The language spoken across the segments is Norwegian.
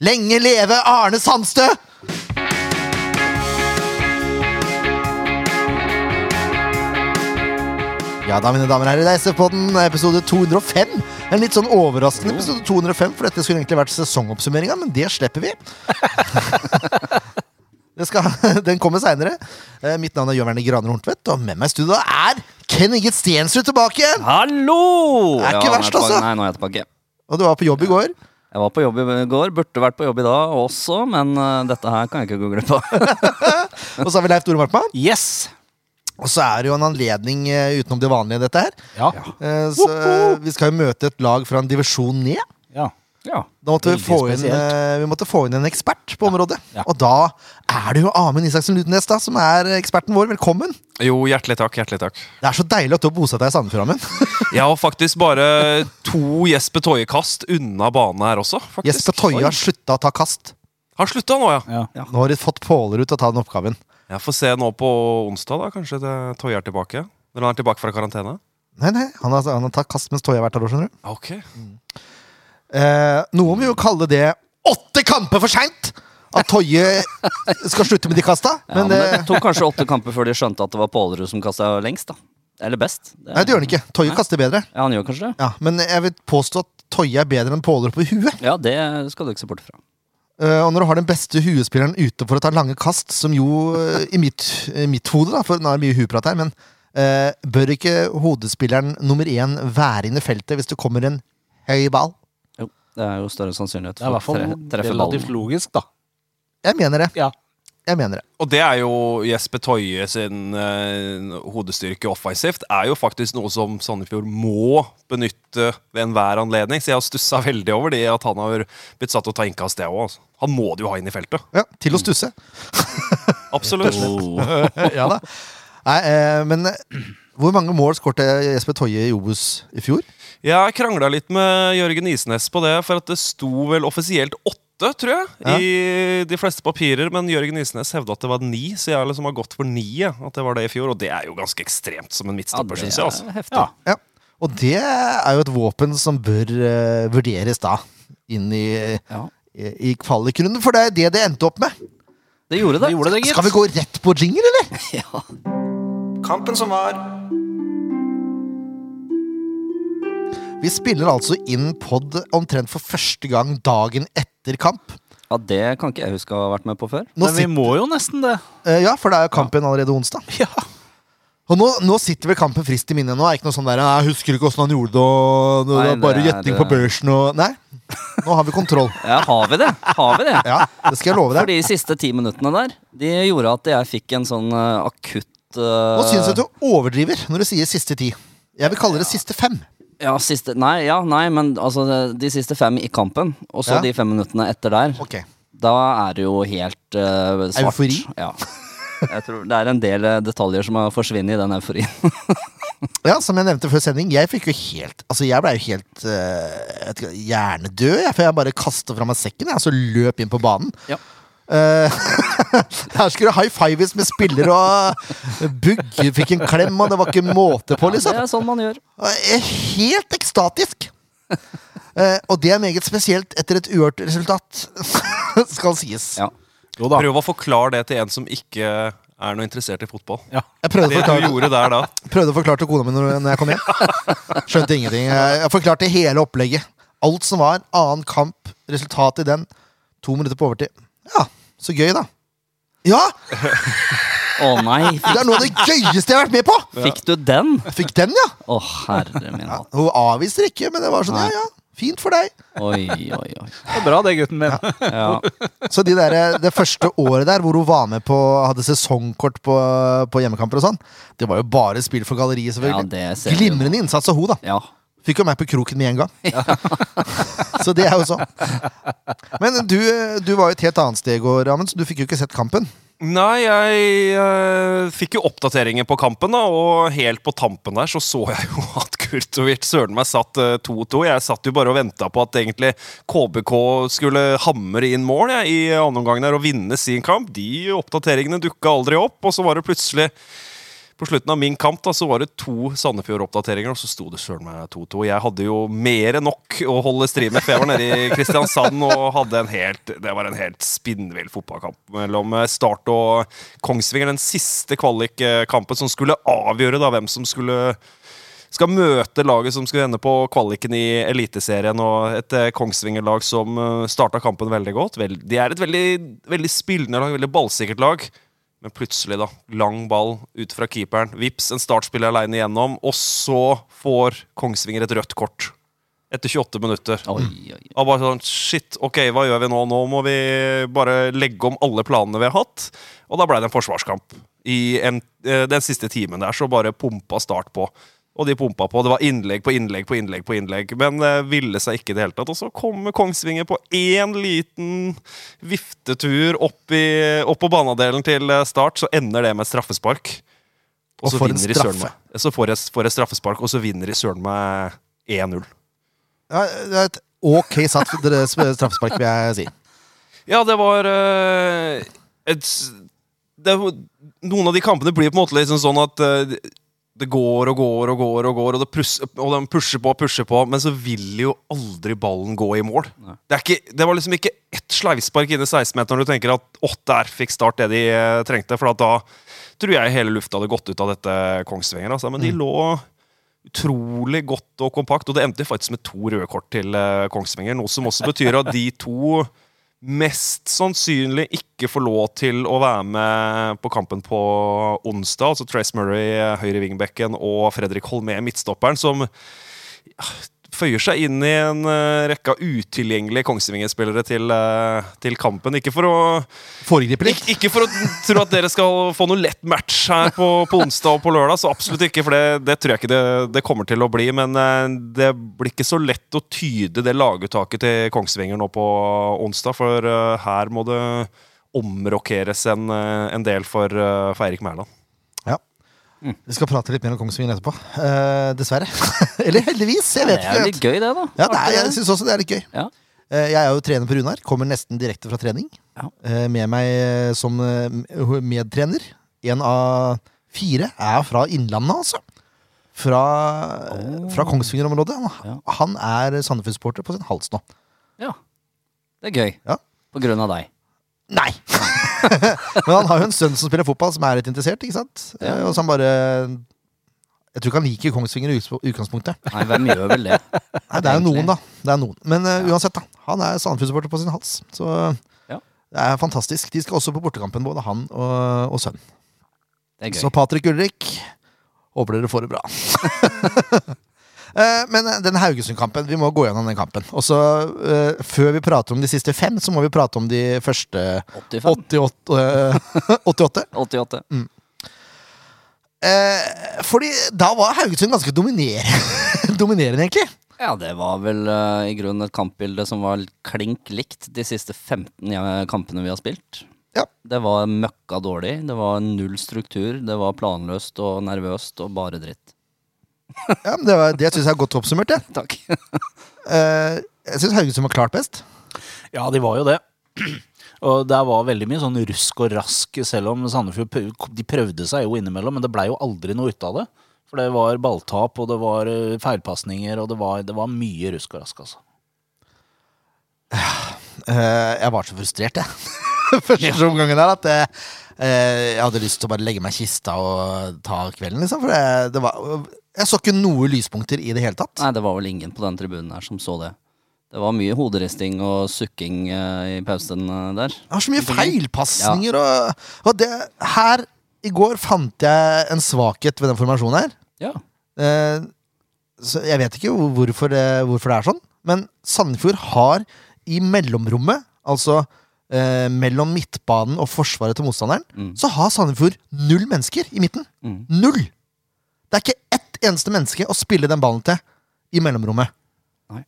Lenge leve Arne Sandstø! Ja da, mine damer og herrer, det er SF-podden episode 205. En litt sånn overraskende episode 205, for dette skulle egentlig vært sesongoppsummeringa, men det slipper vi. Det skal, den kommer seinere. Mitt navn er Jørn Werner Graner Horntvedt, og med meg i studio er Ken Inget Stensrud tilbake igjen! Hallo! Det er ikke ja, verst, altså. Nei, nå er jeg tilbake. Og du var på jobb i går. Jeg var på jobb i går, burde vært på jobb i dag også, men uh, dette her kan jeg ikke gå glipp av. Og så har vi Leif Tore Markmann. Yes! Og så er det jo en anledning uh, utenom det vanlige, dette her. Ja. Uh, Så vi skal jo møte et lag fra en divisjon ned. ja. Ja. Da måtte vi, få inn, eh, vi måtte få inn en ekspert på området. Ja. Og da er det jo Amund Isaksen Ludnes da, som er eksperten vår. Velkommen! Jo, hjertelig takk. hjertelig takk Det er så deilig at du har bosatt deg i Sandefjord, Amund. Jeg har faktisk bare to Jesper Toje-kast unna bane her også. faktisk Jesper Toje har slutta å ta kast. Har slutta nå, ja. ja. Nå har de fått Pålerud til å ta den oppgaven. Jeg får se nå på onsdag, da. Kanskje Toje er tilbake. Når han er tilbake fra karantene. Nei, nei, han har, han har tatt kast mens Toje har vært her òg, skjønner du. Ok Eh, noen vil jo kalle det åtte kamper for seint! At Toje skal slutte med de kasta. ja Men men det det, tok kanskje åtte kamper før de skjønte at det var Pålerud som kasta lengst. da. Eller best. nei, det gjør han ikke. Toje kaster bedre. Ja, han gjør kanskje det. Ja, Men jeg vil påstå at Toje er bedre enn Pålerud på huet. Ja, det skal du ikke se bort fra. Uh, og når du har den beste huespilleren ute for å ta lange kast, som jo eh, i mitt, i mitt hode, da, for nå er det mye hueprat her, men eh, bør ikke hodespilleren nummer én være inne i feltet hvis det kommer en høy ball? Det er jo større sannsynlighet for å treffe ballen. Det er i hvert fall relativt logisk, da. Jeg mener det. Ja. Jeg mener det. Og det er jo Jesper Tøye sin eh, hodestyrke offensivt. er jo faktisk noe som Sandefjord må benytte ved enhver anledning. Så jeg har stussa veldig over det at han har blitt satt til å ta innkast, det òg. Altså. Han må det jo ha inn i feltet. Ja, Til å stusse. Absolutt. Oh. ja da. Nei, eh, men eh, hvor mange mål skårte Jesper Toje i Obos i fjor? Jeg krangla litt med Jørgen Isnes på det, for at det sto vel offisielt åtte, tror jeg, Ja. i de fleste papirer. Men Jørgen Isnes hevda at det var ni, så jeg liksom har gått for ni. ja, At det var det i fjor, Og det er jo ganske ekstremt som en midtstopper, ja, syns jeg. altså. Ja. Ja. Og det er jo et våpen som bør uh, vurderes da, inn i, Ja. i, i kvalikrunden, for det er det det endte opp med. Det gjorde det. Det gjorde det. Skal vi gå rett på jingle, eller? Ja. Kampen som var. Vi spiller altså inn pod omtrent for første gang dagen etter kamp. ja, det kan ikke jeg huske å ha vært med på før. Nå Men vi må jo nesten det. eh, ja, for det er jo kampen allerede onsdag. Ja. Og nå, nå sitter vel kampen frist i minnet. Nå er det ikke noe sånn der Jeg husker ikke åssen han gjorde det, og det Nei, var bare det er- gjetting på børsen og Nei. Nå har vi kontroll. Ja, har vi det? Har vi det? Ja, det skal jeg love For deg. de siste ti minuttene der, de gjorde at jeg fikk en sånn eh, akutt eh, Nå syns jeg at du overdriver når du sier siste ti. Jeg vil kalle det siste fem. Ja, siste Nei, ja, nei, men altså de- siste fem i kampen, og så Ja. de fem minuttene etter der. Ok. Da er det jo helt eh, svart. Eufori? Ja. Jeg tror Det er en del eh, detaljer som har forsvunnet i den euforien. Ja, som jeg nevnte før sending, jeg fikk jo helt Altså, jeg blei jo helt eh, jeg vet ikke, hjernedød, jeg, for jeg bare kasta fra meg sekken, jeg, og så løp inn på banen. Ja. Eh, her skulle det high fives med spillere, og Bugge fikk en klem, og det var ikke måte på, Det liksom. er sånn man gjør. Er helt ekstatisk. Eh, og det er meget spesielt etter et uørt resultat, skal sies. Ja. Jo da. Prøv å forklare det til en som ikke er noe interessert i fotball. Ja. Jeg prøvde å Det du forklare, gjorde der da. prøvde å forklare til kona mi når jeg kom hjem. Skjønte ingenting. Jeg jeg forklarte hele opplegget. Alt som var. Annen kamp, resultatet i den. To minutter på overtid. Ja, så gøy, da. Ja! Å nei, Det er noe av det gøyeste jeg har vært med på! fikk du den? Jeg fikk den, ja. Å, herre min ja. hatt. Hun avviser ikke, men det var sånn, ja ja. Fint for deg. Oi, oi, oi. Det er bra, det, gutten min. Ja. Så de der, det første året der hvor hun var med på hadde sesongkort på, på hjemmekamper og sånn, det var jo bare spill for galleriet, ja, det ser vi jo. Glimrende innsats av hun, da. Ja. Fikk jo meg på kroken med en gang. så det er jo sånn. Men du, du var jo et helt annet sted i går, Amund, så du fikk jo ikke sett kampen. Nei, jeg eh, fikk jo oppdateringer på kampen, da, og helt på tampen der så så jeg jo at Kurtovic søren meg satt eh, 2-2. Jeg satt jo bare og venta på at egentlig KBK skulle hamre inn mål jeg, i andre omgang der og vinne sin kamp. De oppdateringene dukka aldri opp, og så var det plutselig På slutten av min kamp da, så var det to Sandefjord-oppdateringer, og så sto det søren meg 2-2. Jeg hadde jo mer enn nok å holde stri med, for jeg var nede i Kristiansand og hadde en helt Det var en helt spinnvill fotballkamp mellom eh, Start og Kongsvinger. Den siste kvalikkampen som skulle avgjøre da hvem som skulle skal møte laget som skulle ende på kvaliken i Eliteserien, og et eh, Kongsvinger-lag som uh, starta kampen veldig godt. De er et veldig, veldig spillende lag, veldig ballsikkert lag. Men plutselig, da. Lang ball ut fra keeperen. Vips, en startspiller aleine igjennom. Og så får Kongsvinger et rødt kort. Etter 28 minutter. Oi, oi. Og bare sånn, shit, ok, hva gjør vi nå? Nå må vi bare legge om alle planene vi har hatt. Og da ble det en forsvarskamp. I en, eh, den siste timen der så bare pumpa Start på. Og de pumpa på. Det var innlegg på innlegg på innlegg, på innlegg, men eh, ville seg ikke i det hele tatt. Og så kommer Kongsvinger på én liten viftetur opp, i, opp på banedelen til eh, Start, så ender det med et straffespark. Og, Og så får vinner de søren straffe. meg. Så får jeg, får jeg straffespark, og så vinner de søren meg 1-0. Ja, det er et ok satt straffespark, vil jeg si. Ja, det var uh, et, det, Noen av de kampene blir på en måte liksom sånn at eh, det går og går og går, og går, og, det pus, og de pusher på og pusher på, men så vil jo aldri ballen gå i mål. Det, er ikke, det var liksom ikke ett sleivspark inn i 16-meteren når du tenker at åh, der fikk Start det de eh, trengte. For at da tror jeg hele lufta hadde gått ut av dette Kongsvinger. Altså. Men de lå utrolig godt og kompakt, og det endte faktisk med to røde kort til eh, Kongsvinger. Noe som også betyr at de to mest sannsynlig ikke får lov til å være med på kampen på onsdag. Altså Trace Murray, eh, høyre wingbacken, og Fredrik Holmé, midtstopperen, som føyer seg inn i en eh, rekke av utilgjengelige Kongsvinger-spillere til, eh, til kampen. Ikke for å Foregripe litt. Ikke, ikke for å tro at dere skal få noe lett match her på, på onsdag og på lørdag, så absolutt ikke, for det, det tror jeg ikke det, det kommer til å bli. Men eh, det blir ikke så lett å tyde det laguttaket til Kongsvinger nå på onsdag, for her må det omrokeres en, en del for, for Eirik Mæland. Ja. Vi skal prate litt mer om Kongsvinger etterpå. Uh, dessverre. Eller heldigvis. Jeg vet Det er litt gøy, det, da. Ja, det er, jeg synes syns også det er litt gøy. Ja. Uh, jeg er jo trener på Runar. Kommer nesten direkte fra trening. Ja. Uh, med meg som medtrener. En av fire er fra Innlandet, altså. Fra, fra Kongsvinger-området. Han er Sandefjord-supporter på sin hals nå. ja. Det er gøy. Ja. På grunn av deg. Nei! Men han har jo en sønn som spiller fotball, som er litt interessert. ikke sant? Ja. Og så han bare Jeg tror ikke han liker Kongsvinger i utgangspunktet. Nei, hvem gjør vel det? Nei, Det er jo noen, da. Det er noen. Men uh, uansett, da. Han er Sandefjord-supporter på sin hals. Så Ja. det er fantastisk. De skal også på bortekampen, både han og, og sønnen. Det er Så. Patrick Ulrik, håper dere får det bra. Eh, Men eh, den Haugesund-kampen, vi må gå gjennom den kampen. Og så eh, Før vi prater om de siste fem, så må vi prate om de første 85? 88. eh, 88. 88. Mm. fordi da var Haugesund ganske dominerende, dominerende egentlig. Ja, det var vel uh, i grunnen et kampbilde som var klink likt de siste 15 ja- kampene vi har spilt. Ja. Det var møkka dårlig, det var null struktur, det var planløst og nervøst og bare dritt. Ja, men Det, var- det syns jeg er godt oppsummert. det. Takk. Eh, jeg syns Haugesund var klart best. Ja, de var jo det. Og der var veldig mye sånn rusk og rask, selv om Sandefjord de prøvde seg jo innimellom, men det blei jo aldri noe ut av det. For det var balltap, og det var eh, feilpasninger, og det var, det var mye rusk og rask, altså. Eh, jeg var så frustrert, jeg. Første omgangen der at jeg, eh, jeg hadde lyst til å bare legge meg i kista og ta kvelden, liksom. For det, det var, jeg så ikke noe lyspunkter i det hele tatt. Nei, det var vel ingen på den tribunen her som så det. Det var mye hoderisting og sukking eh, i pausen eh, der. Det var så mye feilpasninger og, og det Her i går fant jeg en svakhet ved den formasjonen her. Ja. Eh, så jeg vet ikke hvor- hvorfor det, hvorfor det er sånn, men Sandefjord har i mellomrommet, altså eh, mellom midtbanen og forsvaret til motstanderen, Mm. så har Sandefjord null mennesker i midten. Mm. Null! Det er ikke ett eneste menneske å spille den ballen til i mellomrommet. Nei.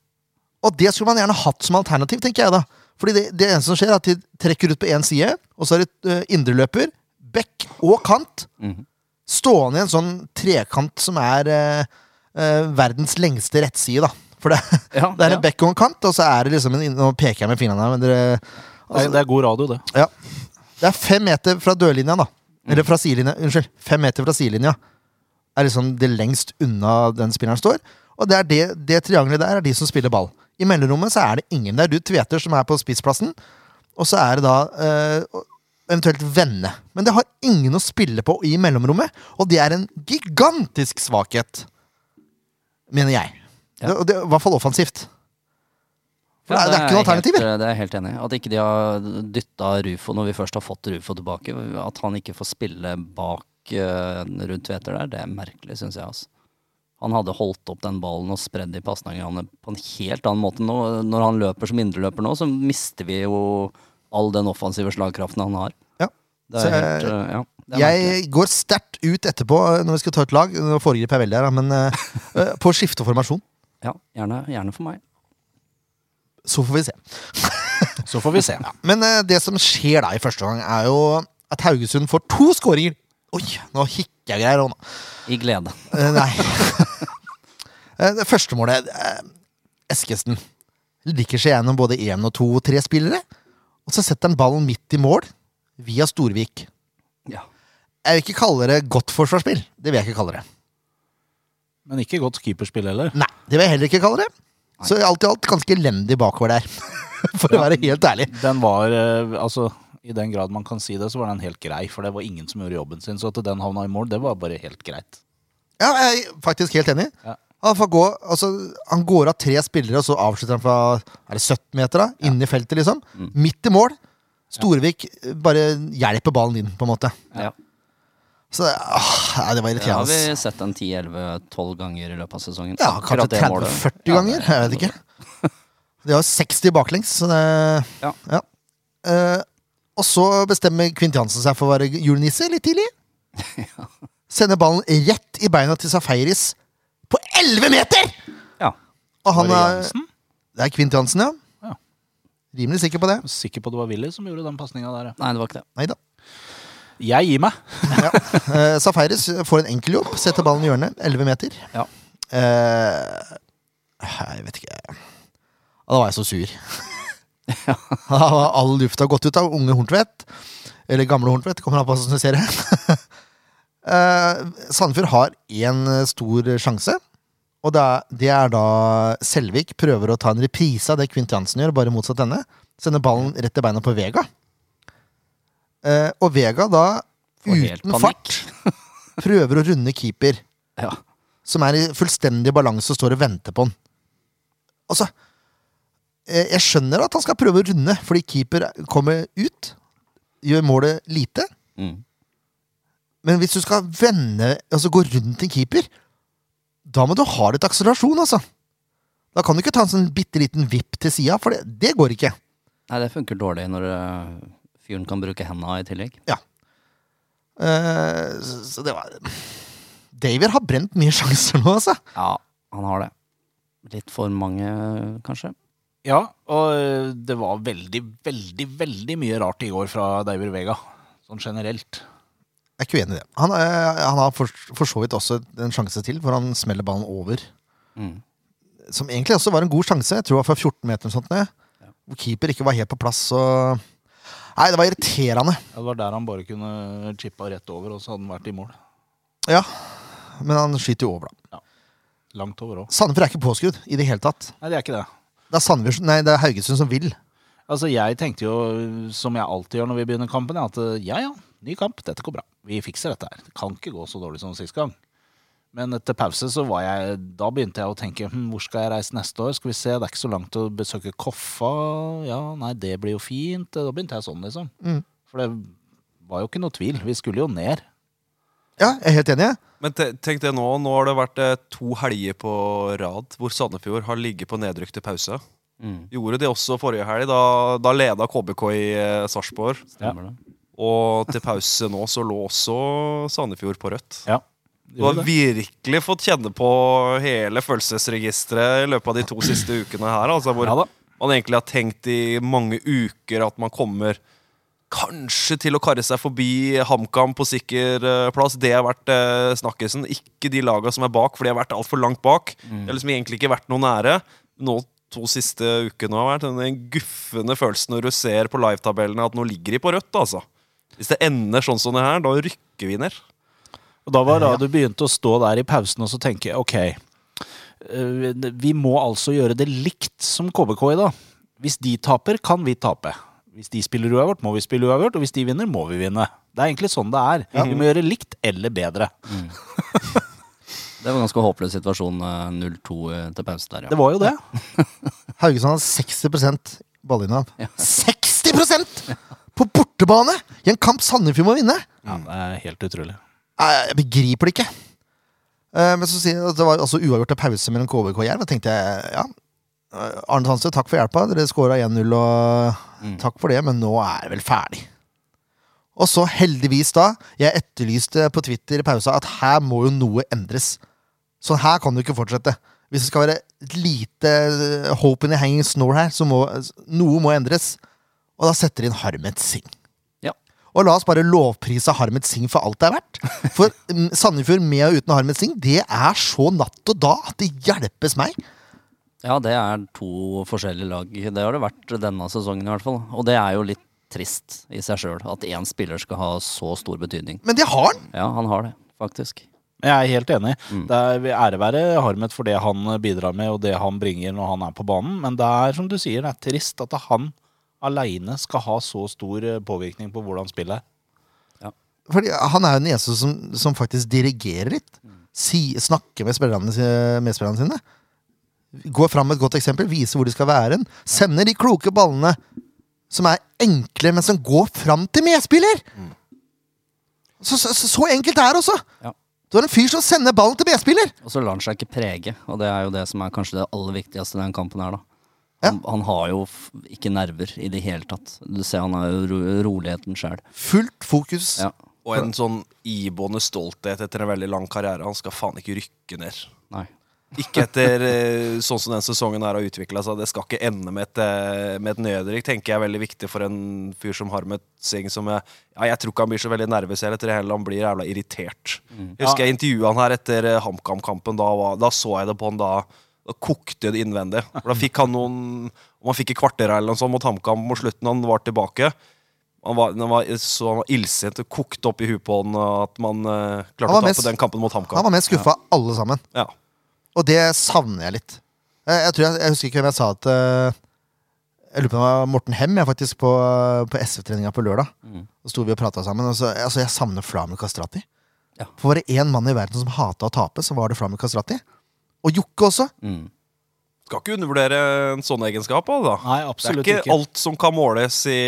Og det skulle man gjerne hatt som alternativ, tenker jeg da. Fordi det, det eneste som skjer, er at de trekker ut på én side, og så er det uh, indreløper, bekk og kant, Mhm. stående i en sånn trekant som er eh, eh, verdens lengste rettside, da. For det, Ja, det er ja. en bekk og en kant, og så er det liksom en Nå peker jeg med fingrene her, men dere Det er, det er god radio, det. Ja. Det er fem meter fra dørlinja, da. Eller fra sidelinja, unnskyld, fem meter fra sidelinja er liksom det lengst unna den spilleren står. Og det er det, det triangelet der er de som spiller ball. I mellomrommet så er det ingen. Det er du Tveter som er på spissplassen, og så er det da eh, eventuelt Venne. Men det har ingen å spille på i mellomrommet, og det er en gigantisk svakhet. Mener jeg. Ja. Det, I hvert fall offensivt. For det, er- det er ikke noen alternativ alternativer. Helt, det er jeg helt enig i. At ikke de har dytta Rufo når vi først har fått Rufo tilbake. At han ikke får spille bak rundt Tveter der, det er merkelig, syns jeg. Altså. Han hadde holdt opp den ballen og spredd de pasningene på en helt annen måte nå. Når han løper som indreløper nå, så mister vi jo all den offensive slagkraften han har. Ja. Det er jeg- helt, eh, ja, det er merkelig. Går sterkt ut etterpå eh, når vi skal ta ut lag. Nå foregriper jeg veldig her, men eh, eh, på skifte formasjon. Ja, gjerne, gjerne for meg. Så får vi se. Så får vi se. Men eh, det som skjer da i første gang, er jo at Haugesund får to skåringer. Oi, nå hikker jeg greier nå. I glede. Eh, nei. Eh, det første målet Eskesten. Eskesen liker seg gjennom både én og to og tre spillere. Og så setter han ballen midt i mål via Storvik. Ja. Jeg vil ikke kalle det godt forsvarsspill. Det vil jeg ikke kalle det. Men ikke godt keeperspill heller. Nei, det vil jeg heller ikke kalle det. Så alt i alt ganske elendig bakover der. For å være helt ærlig. Den var, eh, altså I den grad man kan si det, så var den helt grei. For det var ingen som gjorde jobben sin. Så at den havna i mål, det var bare helt greit. Ja, jeg er faktisk helt enig. Ja. Han, får gå, altså, han går av tre spillere, og så avslutter han fra er det 17 meter. da, ja. inni feltet, liksom. Midt i mål. Storvik eh, bare hjelper ballen inn, på en måte. Ja. Så det- åh, nei, det var Det har vi sett en 10-11-12 ganger i løpet av sesongen. Ja, kanskje 30-40 Ja, ganger. Jeg vet ikke. De har 60 baklengs, så det Ja. Eh, og så bestemmer Kvint Jansen seg for å være julenisse litt tidlig. Sender ballen rett i beina til Safaris på 11 meter! Ja. Og han er Det er Kvint Jansen, ja. Ja. Rimelig sikker på det. Er Sikker på det var Willy som gjorde den pasninga der. ja. Nei, det var ikke det. Neida. Jeg gir meg. Uh, Safaris får en enkel jobb. Setter ballen i hjørnet. 11 meter. Ja. Eh, jeg vet ikke Da var jeg så sur. All lufta gått ut av unge Horntvedt. Eller gamle Horntvedt, kommer an på hvordan du ser det. uh, Sandefjord har én stor sjanse. Og det er, det er da Selvik prøver å ta en reprise av det Kvint Jansen gjør, bare motsatt denne. Sender ballen rett i beina på Vega. Eh, og Vega da, uten fart, prøver å runde keeper, Ja. som er i fullstendig balanse og står og venter på han. Altså, eh, jeg skjønner at han skal prøve å runde, fordi keeper kommer ut, gjør målet lite. Mm. Men hvis du skal vende, altså gå rundt en keeper, da må du ha litt akselerasjon, altså. Da kan du ikke ta en sånn bitte liten vipp til sida, for det, det går ikke. Nei, det funker dårlig når eh, fyren kan bruke henda i tillegg. Eh, så, så det var David har brent mye sjanser nå, altså. Ja, han har det. Litt for mange, kanskje. Ja, og eh, det var veldig, veldig, veldig mye rart i går fra David Vega. Sånn generelt. Jeg er ikke uenig i det. Han, eh, han har for, for så vidt også en sjanse til, for han smeller ballen over. Mm. Som egentlig også var en god sjanse. Jeg tror det var fra 14 meter eller sånt ned. Hvor keeper ikke var helt på plass. Og... Nei, det var irriterende. Ja, Det var der han bare kunne chippa rett over, og så hadde han vært i mål. Ja, men han skyter jo over, da. Langt over òg. Sandefjord er ikke påskrudd i det hele tatt. Nei, det er ikke det. Det er, Sandefjord, nei, det er Haugesund som vil. Altså, Jeg tenkte jo, som jeg alltid gjør når vi begynner kampen, at eh, ja ja, ny kamp, dette går bra. Vi fikser dette her. Det kan ikke gå så dårlig som sist gang. Men etter pause så var jeg Da begynte jeg å tenke hm, hvor skal jeg reise neste år? Skal vi se, det er ikke så langt å besøke Koffa. Ja, nei, det blir jo fint. Da begynte jeg sånn, liksom. Mm. For det var jo ikke noe tvil. Vi skulle jo ned. Ja, jeg er helt enig. Men te- tenk det nå, nå har det vært eh, to helger på rad hvor Sandefjord har ligget på nedrykk til pause. Mm. Gjorde de også forrige helg. Da, da leda KBK i eh, Sarpsborg. Stemmer det. Og til pause nå så lå også Sandefjord på rødt. Ja. Du har virkelig fått kjenne på hele følelsesregisteret i løpet av de to siste ukene her. Altså, hvor Ja da. man egentlig har tenkt i mange uker at man kommer kanskje til å karre seg forbi HamKam på sikker eh, plass. Det har vært eh, snakkisen. Ikke de laga som er bak, for de har vært altfor langt bak. Det har liksom egentlig ikke vært noe nære. Nå to siste ukene har vært den guffende følelsen når du ser på livetabellene at nå ligger de på rødt. altså. Hvis det ender sånn som det her, da rykker vi ned. Og da var da du begynte å stå der i pausen og så tenke ok, eh, vi må altså gjøre det likt som KBK i dag. Hvis de taper, kan vi tape. Hvis de spiller uavgjort, må vi spille uavgjort. Og hvis de vinner, må vi vinne. Det er egentlig sånn det er. Vi må gjøre likt eller bedre. Det var en ganske håpløs situasjon, eh, 0-2 til pause der, ja. Det var jo det. Haugesund har 60% Ja. 60% På bortebane! I en kamp Sandefjord må vinne! Ja, det er helt utrolig. Jeg begriper det ikke. Eh, Men så sier jeg at det var altså uavgjort til pause mellom KBK og Jerv. Da tenkte jeg ja, eh, Arne Sandstø, takk for hjelpa. Dere skåra 1-0, og takk for det, men nå er det vel ferdig. Og så heldigvis da, jeg etterlyste på Twitter i pausa at her må jo noe endres. Sånn her kan det ikke fortsette. Hvis det skal være et lite eh, hope in the hanging snore her, så må noe må endres. Og da setter de inn Harmet Singh. Ja. Og la oss bare lovprise Harmet Singh for alt det er verdt. For mm, Sandefjord med og uten Harmet Singh, det er så natt og da at det hjelpes meg. Ja, det er to forskjellige lag. Det har det vært denne sesongen i hvert fall. Og det er jo litt trist i seg sjøl at én spiller skal ha så stor betydning. Men det har han! Ja, han har det, faktisk. Jeg er helt enig. Det er ære være Harmet for det han bidrar med, og det han bringer når han er på banen. Men det er som du sier, det er trist at han aleine skal ha så stor eh, påvirkning på hvordan spillet er. Fordi han er jo den eneste som, som faktisk dirigerer litt. Si, snakker med spillerne, med spillerne sine. Går fram med et godt eksempel, viser hvor de skal være. hen. Sender de kloke ballene som er enkle, men som går fram til medspiller! Så, så, så, så enkelt er det også! Ja. Du har en fyr som sender ballen til medspiller! Og så lar han seg ikke prege, og det er jo det som er kanskje det aller viktigste i den kampen her, da. Han, han har jo f ikke nerver i det hele tatt. Du ser han har jo ro roligheten sjøl. Fullt fokus. Ja. Og en sånn iboende stolthet etter en veldig lang karriere. Han skal faen ikke rykke ned. Ikke etter eh, sånn som den sesongen her har utvikla seg. Det skal ikke ende med et, eh, med et nedrykk, tenker jeg er veldig viktig for en fyr som Harmet Singh. Som jeg, ja, jeg tror ikke han blir så veldig nervøs heller, etter det hele, han blir jævla irritert. Jeg husker jeg intervjua han her etter eh, HamKam-kampen. Da, da så jeg det på han da. Da kokte det innvendig. For da fikk han noen Om han fikk et kvarter eller noe sånt mot HamKam mot slutten, han var tilbake. Han var, han var så han var illsint og kokte opp i huet på han at man uh, klarte var å mest- tape den kampen mot Han var mest skuffa ja. alle sammen. Ja. Og det savner jeg litt. Jeg, jeg, tror jeg, jeg husker ikke hvem jeg sa at eh, Jeg lurer på om det var Morten Hem jeg faktisk på, på SF-treninga på lørdag. Mm. Så sto vi og prata sammen. Og så, altså, jeg savner Flamur Kastrati. Ja. For var det én mann i verden som hata å tape, så var det Flamur Kastrati. Og Jokke også. Mm. Skal ikke undervurdere en sånn egenskap. Da. Nei, absolutt ikke. Det er ikke, ikke. alt som kan måles i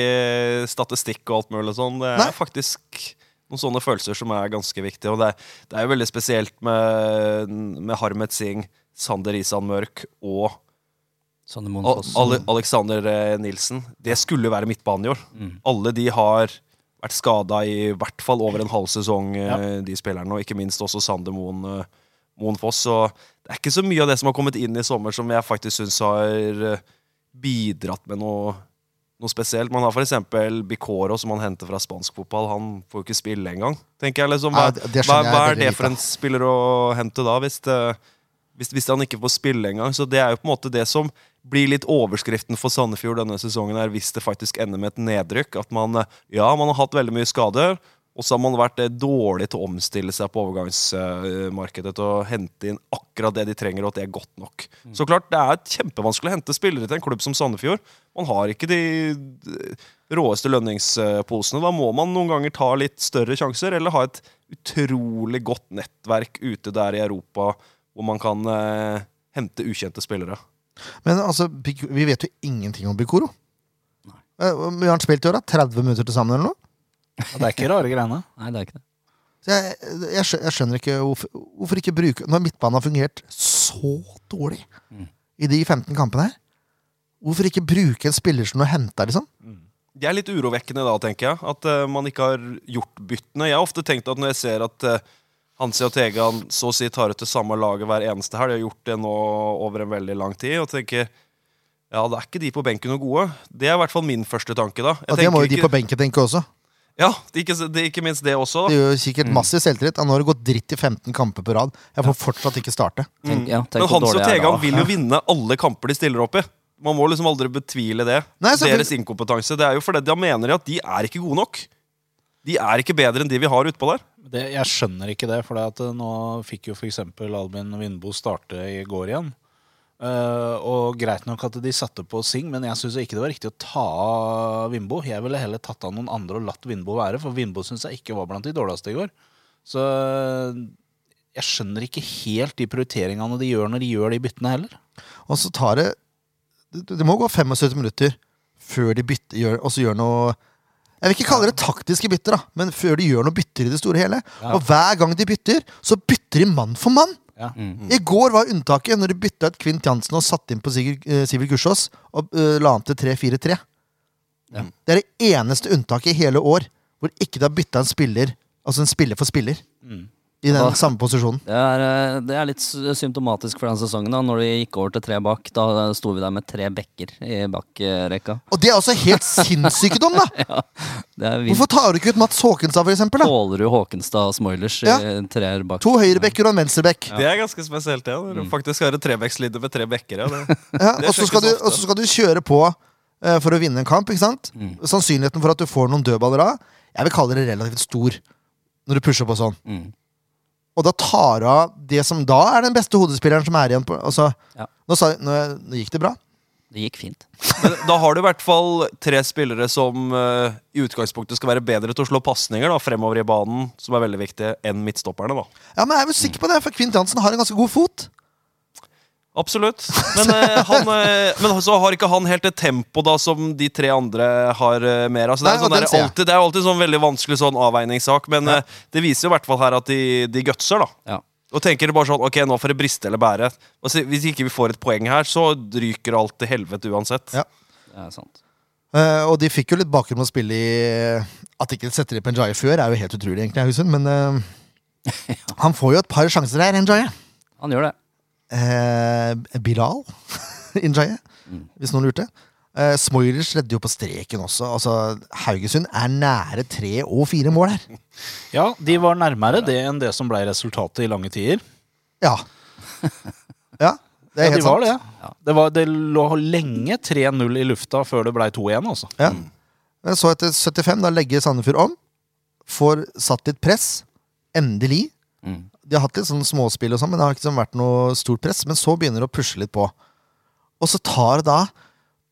statistikk og alt mulig sånn. Det er Nei. faktisk noen sånne følelser som er ganske viktige. Og det, det er jo veldig spesielt med, med Harmet Singh, Sander Isan Mørk og Ale Alexander eh, Nilsen. Det skulle jo være midtbanen i år. Mm. Alle de har vært skada i hvert fall over en halv sesong, eh, Ja. de spillerne. Og ikke minst også Sander Moen, eh, Moen Foss. Og det er ikke så mye av det som har kommet inn i sommer som jeg faktisk syns har bidratt med noe, noe spesielt. Man har f.eks. Bicoro, som man henter fra spansk fotball. Han får jo ikke spille engang. tenker jeg liksom. Hva, Ja, hva, hva er det for en spiller å hente da, hvis, det, hvis, hvis han ikke får spille engang? Så det er jo på en måte det som blir litt overskriften for Sandefjord denne sesongen, her, hvis det faktisk ender med et nedrykk. At man, eh, ja, man har hatt veldig mye skader, og så har man vært eh, dårlig til å omstille seg på overgangsmarkedet til å hente inn akkurat det de trenger, og at det er godt nok. Så klart, det er kjempevanskelig å hente spillere til en klubb som Sandefjord. Man har ikke de eh, råeste lønningsposene. Da må man noen ganger ta litt større sjanser, eller ha et utrolig godt nettverk ute der i Europa hvor man kan eh, hente ukjente spillere. Men altså, vi vet jo ingenting om Bikoro. Vi Hvor mye har han spilt i år? da? 30 minutter til sammen, eller noe? Og Det er ikke rare greiene. Nei, det er ikke det. Så jeg, jeg, skjønner, jeg skjønner ikke hvorfor, hvorfor ikke bruke Når midtbanen har fungert så dårlig Mm. i de 15 kampene her, hvorfor ikke bruke en spiller som du har henta, liksom? Det er litt urovekkende da, tenker jeg. At uh, man ikke har gjort byttene. Jeg har ofte tenkt at når jeg ser at uh, Hansi og Tegan så å si tar ut det samme laget hver eneste helg, de har gjort det nå over en veldig lang tid, og tenker ja, da er ikke de på benken noe gode. Det er i hvert fall min første tanke. da. Jeg Og det må jo de ikke- på benken tenke også. Ja, det er ikke, det er ikke minst det også. Det er jo sikkert massiv selvtillit. Nå har det gått dritt i 15 kamper på rad. Jeg får fortsatt ikke starte. Tenk, ja, tenk Men Hans og Tegang Tegan vil jo vinne alle kamper de stiller opp i. Man må liksom aldri betvile det. Nei. Deres inkompetanse. Det er jo fordi de mener at de er ikke gode nok. De er ikke bedre enn de vi har utpå der. Det, jeg skjønner ikke det, for eh, nå fikk jo f.eks. Albin Vindbo starte i går igjen. Eh, og greit nok at de satte på Sing, men jeg syns ikke det var riktig å ta av Vindbo. Jeg ville heller tatt av noen andre og latt Vindbo være, for Vindbo syns jeg ikke var blant de dårligste i går. Så jeg skjønner ikke helt de prioriteringene de gjør når de gjør de byttene heller. Og så tar det Det, må gå 75 minutter før de bytter, gjør, også gjør noe Jeg vil ikke kalle det taktiske bytter, da, men før de gjør noe bytter i det store hele. Ja. Og hver gang de bytter, så bytter de mann for mann. Ja. I går var unntaket når de bytta ut Kvint Jansen og satte inn på Sigurd eh, Sivert Gussiås og eh, la han til 3-4-3. Ja. Det er det eneste unntaket i hele år hvor ikke de har bytta en spiller Altså en spiller for spiller Mm. I den Da- samme posisjonen. Det er, eh, det er litt symptomatisk for den sesongen. da Når de gikk over til tre bak, da sto vi der med tre bekker i bakrekka. Og det er også helt sinnssykdom, da! Det er. Hvorfor tar du ikke ut Mats Håkenstad, for eksempel? Da? Pålerud, Håkenstad og Smoilers i Ja. treer bak. To høyrebekker og en venstrebekk. Det er ganske spesielt, ja. Når du faktisk har et trebekslinje med tre bekker. Ja. Ja, og så skal, du- og så skal du kjøre på uh, for å vinne en kamp. ikke sant? Mm. Sannsynligheten for at du får noen dødballer av, jeg vil kalle det relativt stor. Når du pusher på sånn. Mm. Og da tar du av det som da er den beste hodespilleren som er igjen. På, altså, Ja. nå, sa, nå, nå gikk det bra. Det gikk fint. Men da har du i hvert fall tre spillere som uh, i utgangspunktet skal være bedre til å slå pasninger fremover i banen, som er veldig viktig, enn midtstopperne. da. Ja, Men jeg er vel sikker på det, for Kvint Jansen har en ganske god fot. Absolutt. Men, eh, han, eh, men så har ikke han helt det tempo da som de tre andre har eh, mer av. Altså, det, er sånn det er jo alltid sånn veldig vanskelig sånn avveiningssak, men Ja. eh, det viser jo i hvert fall her at de, de gutser, da. Ja. Og tenker bare sånn Ok, nå får det briste eller bære. Altså, hvis ikke vi får et poeng her, så ryker alt til helvete uansett. Ja. Det er sant. Uh, og de fikk jo litt bakgrunn med å spille i At de ikke setter inn Penjaye før, er jo helt utrolig, egentlig, Haugesund. Men eh, han får jo et par sjanser her, Njaye. Han gjør det. Eh, Bilal Injaye, Mm. hvis noen lurte. Eh, Smoilers redder jo på streken også. Altså, Haugesund er nære tre og fire mål her. Ja, de var nærmere det enn det som ble resultatet i lange tider. Ja. Ja, det er Ja, de helt var sant. det. Det, var, det lå lenge 3-0 i lufta før det ble 2-1, altså. Ja. Men så etter 75, da legger Sandefjord om. Får satt litt press. Endelig. Mm. De har hatt litt sånn småspill, og sånn, men det har ikke sånn vært noe stort press. Men så begynner det å pushe litt på. Og så tar det da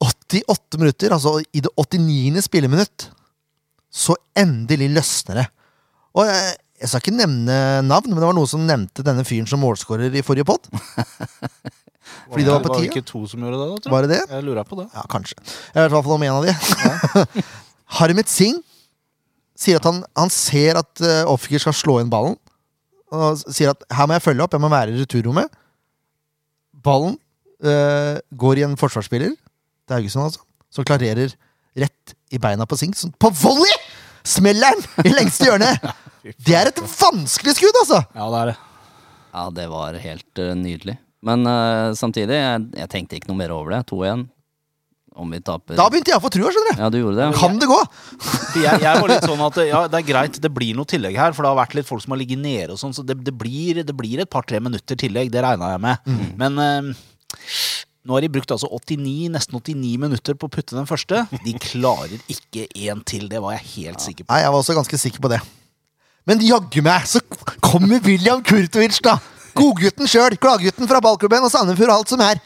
88 minutter, altså i det 89. spilleminutt, så endelig løsner det. Og jeg, jeg skal ikke nevne navn, men det var noen som nevnte denne fyren som målskårer i forrige pod. Fordi det var på Var det ikke to som gjorde det? da, tror jeg? Var det det? Jeg lurer på det. Ja, kanskje. Jeg vet i hvert fall om en av de. Harmet Singh sier at han, han ser at uh, Offiker skal slå inn ballen. Og sier at her må jeg følge opp, jeg må være i returrommet. Ballen øh, går i en forsvarsspiller, det er Haugesund altså, som klarerer rett i beina på Sink. Sånn, på volley! Smeller den i lengste hjørne! Det er et vanskelig skudd, altså! Ja, det er det. Ja, det var helt uh, nydelig. Men uh, samtidig, jeg, jeg tenkte ikke noe mer over det. 2-1. Om vi taper Da begynte jeg å få trua, skjønner du. Ja, du gjorde det? Kan det gå? Jeg, jeg var litt sånn at ja, det er greit, det blir noe tillegg her, for det har vært litt folk som har ligget nede og sånn, så det, det, blir, det blir et par-tre minutter tillegg, det regna jeg med. Men eh, nå har de brukt altså 89, nesten 89 minutter på å putte den første. De klarer ikke en til, det var jeg helt sikker på. Nei, jeg var også ganske sikker på det. Men jaggu meg, så kommer William Kurtovic, da! Godgutten sjøl, gladgutten fra ballklubben og Sandefjord og alt som er.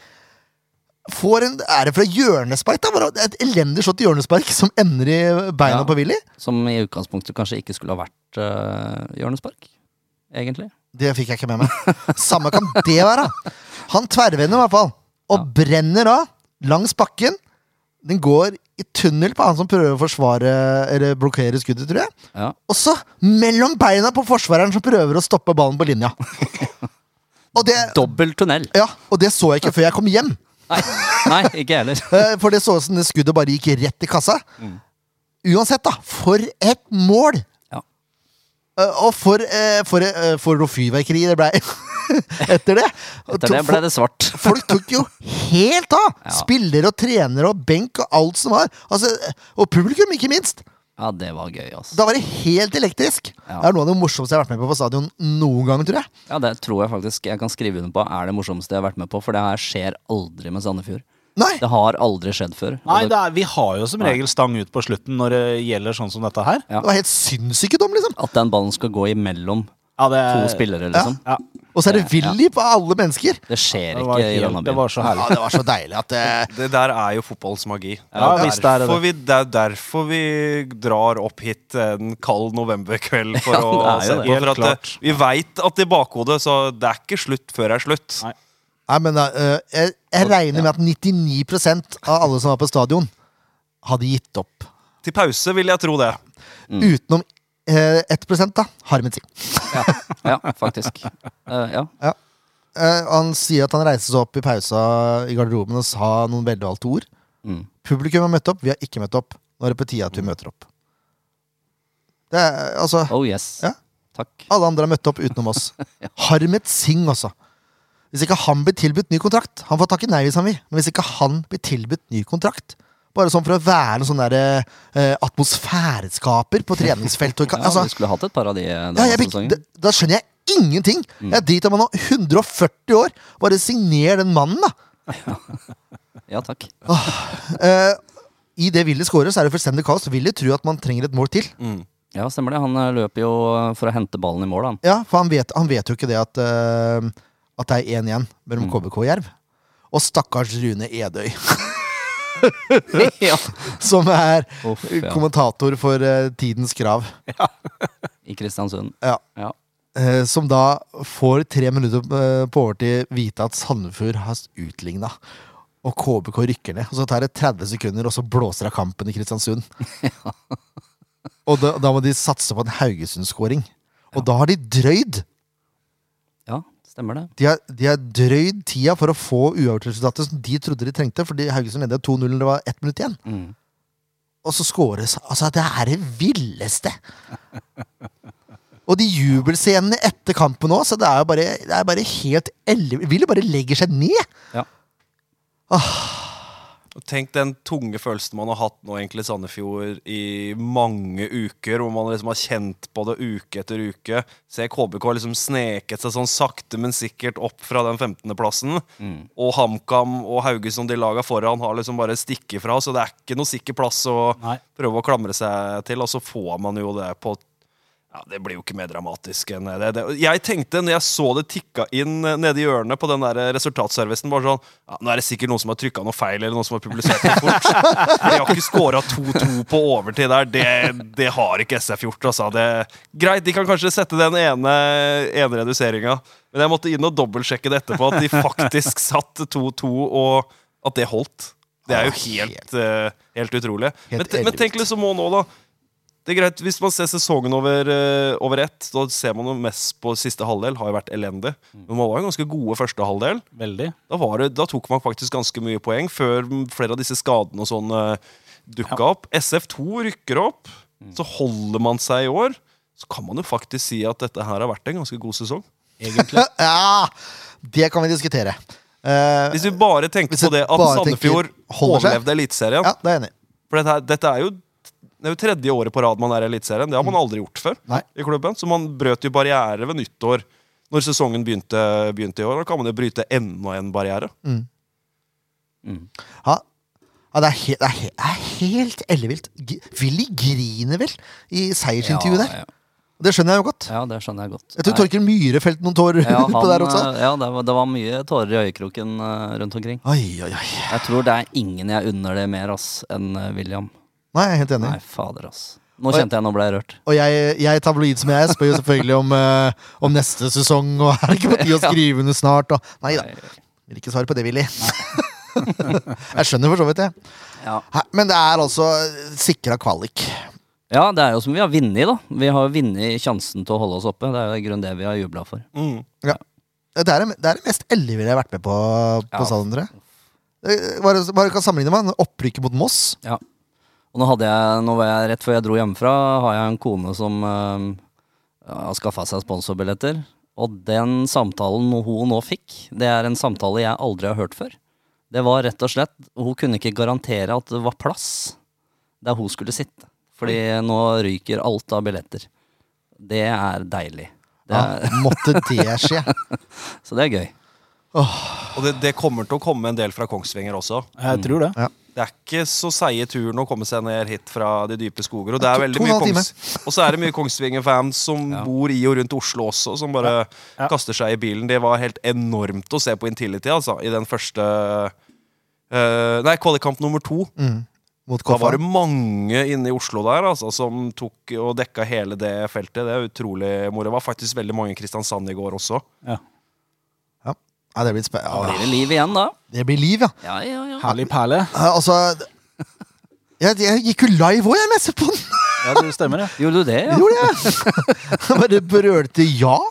Får en, det fra hjørnespark, da? Et elendig slått hjørnespark som ender i beina Ja. på Willy? Som i utgangspunktet kanskje ikke skulle ha vært uh, hjørnespark. Egentlig. Det fikk jeg ikke med meg. Samme kan det være. Han tverrvender i hvert fall. Og brenner av langs bakken. Den går i tunnel på han som prøver å forsvare Eller blokkere skuddet, tror jeg. Ja. Og så mellom beina på forsvareren som prøver å stoppe ballen på linja. Og det, Dobbel tunnel. ja, og det så jeg ikke før jeg kom hjem. Nei, Nei ikke heller. Eh, For det så ut som det skuddet bare gikk rett i kassa. Uansett, da. For et mål! Ja. Eh, Og for, eh, for, for noe fyrverkeri det blei etter det. Etter det ble det svart. Folk tok jo helt av! Ja. Spillere og trenere og benk og alt som var. Altså, og publikum, ikke minst. Ja, det var gøy, ass. Da var det helt elektrisk. Ja. Det er noe av det morsomste jeg har vært med på på stadion noen gang, tror jeg. Ja, det tror jeg faktisk jeg kan skrive under på er det morsomste jeg har vært med på, for det her skjer aldri med Sandefjord. Nei! Det har aldri skjedd før. Nei, det... det er, vi har jo som regel stang ut på slutten når det gjelder sånn som dette her. Ja. Det var helt sinnssyke dom, liksom. At den ballen skal gå imellom Ja, det, to spillere, liksom. Ja, Og så er det Willy på alle mennesker. Det skjer det, ikke var i denne byen. det var så herlig. Ja, det var så deilig at det... Det der er jo fotballens magi. Ja, det, er det derfor vi, det er derfor vi drar opp hit en kald novemberkveld for Ja, å det er se på. For at det, klart. vi veit at i bakhodet så det er ikke slutt før det er slutt. Nei. Nei, men uh, jeg, jeg regner med at 99% av alle som var på stadion, hadde gitt opp. Til pause vil jeg tro det. Utenom eh, 1 da. Harmet Singh. Ja, faktisk. Uh, ja. Eh, han sier at han reiste seg opp i pausa i garderoben og sa noen velvalgte ord. Mm. Publikum har møtt opp, vi har ikke møtt opp. Nå er det på tide at vi møter opp. Det er, altså, Oh yes. Ja. Takk. Alle andre har møtt opp utenom oss. Harmet Singh også. Hvis ikke han blir tilbudt ny kontrakt Han får takke nei hvis han vil, men hvis ikke han blir tilbudt ny kontrakt Bare sånn for å være en sånn der eh, atmosfæreskaper på treningsfeltet Ja, altså, vi skulle hatt et par av de eh, ja, jeg, sesongen. da- Da skjønner jeg ingenting! Jeg driter om han er 140 år! Bare signer den mannen, da! Ja, takk. Eh, I det Willy scorer, så er det fullstendig kaos. Willy tror at man trenger et mål til. Ja, stemmer det. Han eh, løper jo eh, for å hente ballen i mål, han. Ja, For han vet, han vet jo ikke det at, uh, at det er 1-1 mellom KBK og Jerv. Og stakkars Rune Edøy, ja. som er Uff, ja. kommentator for eh, Tidens Krav. I Kristiansund. Ja. Ja. Eh, som da får tre minutter eh, på overtid vite at Sandefjord har utligna. Og KBK rykker ned. Og så tar det 30 sekunder, og så blåser av kampen i Kristiansund. og da, da må de satse på en Haugesund-skåring. Og da har de drøyd. Stemmer det. De har, de har drøyd tida for å få uavgjort-resultatet som de trodde de trengte, fordi Haugesund ledet 2-0 når det var ett minutt igjen. Mm. Og så scores Altså, det er det villeste! Og de jubelscenene etter kampen òg, så det er jo bare, det er bare helt elleve Vil jo bare legger seg ned! Ja. Og Tenk den tunge følelsen man har hatt nå egentlig i Sandefjord i mange uker, hvor man liksom har kjent på det uke etter uke. Se KBK liksom sneket seg sånn sakte, men sikkert opp fra den 15.-plassen. Og HamKam og Haugesund, de laga foran, har liksom bare stikket fra, så det er ikke noe sikker plass å Nei. prøve å klamre seg til, og så får man jo det på ja, Det blir jo ikke mer dramatisk enn det. det. Jeg tenkte, når jeg så det tikka inn eh, nede i hjørnet på den der resultatservicen, bare sånn ja, Nå er det sikkert noen som har trykka noe feil, eller noen som har publisert noe fort. De har ikke scora 2-2 på overtid der. Det, det har ikke SF gjort, altså. Det, greit, de kan kanskje sette den ene, ene reduseringa, men jeg måtte inn og dobbeltsjekke det etterpå, at de faktisk satt 2-2, og at det holdt. Det er jo Ah, helt, eh, helt utrolig. Men, men tenk liksom nå, da. Det er greit, Hvis man ser sesongen over, uh, over ett, da ser man jo mest på siste halvdel. Har jo vært elendig. Men man var jo ganske gode første halvdel. Veldig. Da, var det, da tok man faktisk ganske mye poeng før flere av disse skadene og sånn uh, dukka opp. SF2 rykker opp. Så holder man seg i år. Så kan man jo faktisk si at dette her har vært en ganske god sesong. Egentlig. Ja! Det kan vi diskutere. Uh, Hvis vi bare tenker på det at Sandefjord overlevde Eliteserien. ja, det er enig. For dette, dette er jo det er jo tredje året på rad man er i Eliteserien. Det har man aldri gjort før. Nei. i klubben. Så man brøt jo barriere ved nyttår når sesongen begynte, begynte i år. Da kan man jo bryte enda en barriere. Ja. Ja, det er, he det er, he det er helt ellevilt. G- Willy griner vel i seiersintervjuet der. Ja, Det skjønner jeg jo godt. ja, det skjønner jeg godt. Jeg tror. Torkel Myhre felte noen tårer ja, på der også. eh, ja det, var, det var mye tårer i øyekroken eh, rundt omkring. Oi, oi, oi. Jeg tror det er ingen jeg unner det mer ass enn eh, William. Nei, jeg er helt enig. Nei, fader, ass. Nå kjente jeg nå ble jeg rørt. Og jeg, jeg tabloid som jeg er, spør jo selvfølgelig om, uh, om neste sesong, og er det ikke på tide å skrive under snart? Og, nei da, vil ikke svare på det, Willy. jeg skjønner for så vidt det. Ja. Men det er altså sikra kvalik. ja, det er jo som vi har vunnet, da. Vi har vunnet sjansen til å holde oss oppe. Det er jo i grunnen det vi har jubla for. Mm. Ja. Det er det, er det mest elleville jeg har vært med på på Ja. Salen, tror jeg. Eh, Bare, bare kan sammenligne med opprykket mot Moss. Ja. Og nå hadde jeg, nå var jeg rett før jeg dro hjemmefra, har jeg en kone som øh, har skaffa seg sponsorbilletter. Og den samtalen hun nå fikk, det er en samtale jeg aldri har hørt før. Det var rett og slett Hun kunne ikke garantere at det var plass der hun skulle sitte. Fordi nå ryker alt av billetter. Det er deilig. Det er, Ja, måtte det skje. Så det er gøy. Og det, det kommer til å komme en del fra Kongsvinger også. Jeg tror det. Det er ikke så seige turen å komme seg ned hit fra de dype skoger. Og, det er To- veldig to mye. Kongs og så er det mye Kongsvinger-fans som bor i og rundt Oslo også, som bare Ja. kaster seg i bilen. Det var helt enormt å se på Intility altså, i den første uh, Nei, kvalikkamp nummer to. Mot Da var det mange inne i Oslo der altså, som tok og dekka hele det feltet. Det er utrolig moro. Det var faktisk veldig mange i Kristiansand i går også. Ja. Ja, det blir spe- Da blir det liv igjen, da. Det blir liv, ja. Ja, ja, ja. Herlig perle. Ja, Altså jeg, jeg gikk jo live òg, jeg, med på den! Ja, det stemmer, det. Gjorde du det, ja? Gjorde jeg? Bare brølte ja.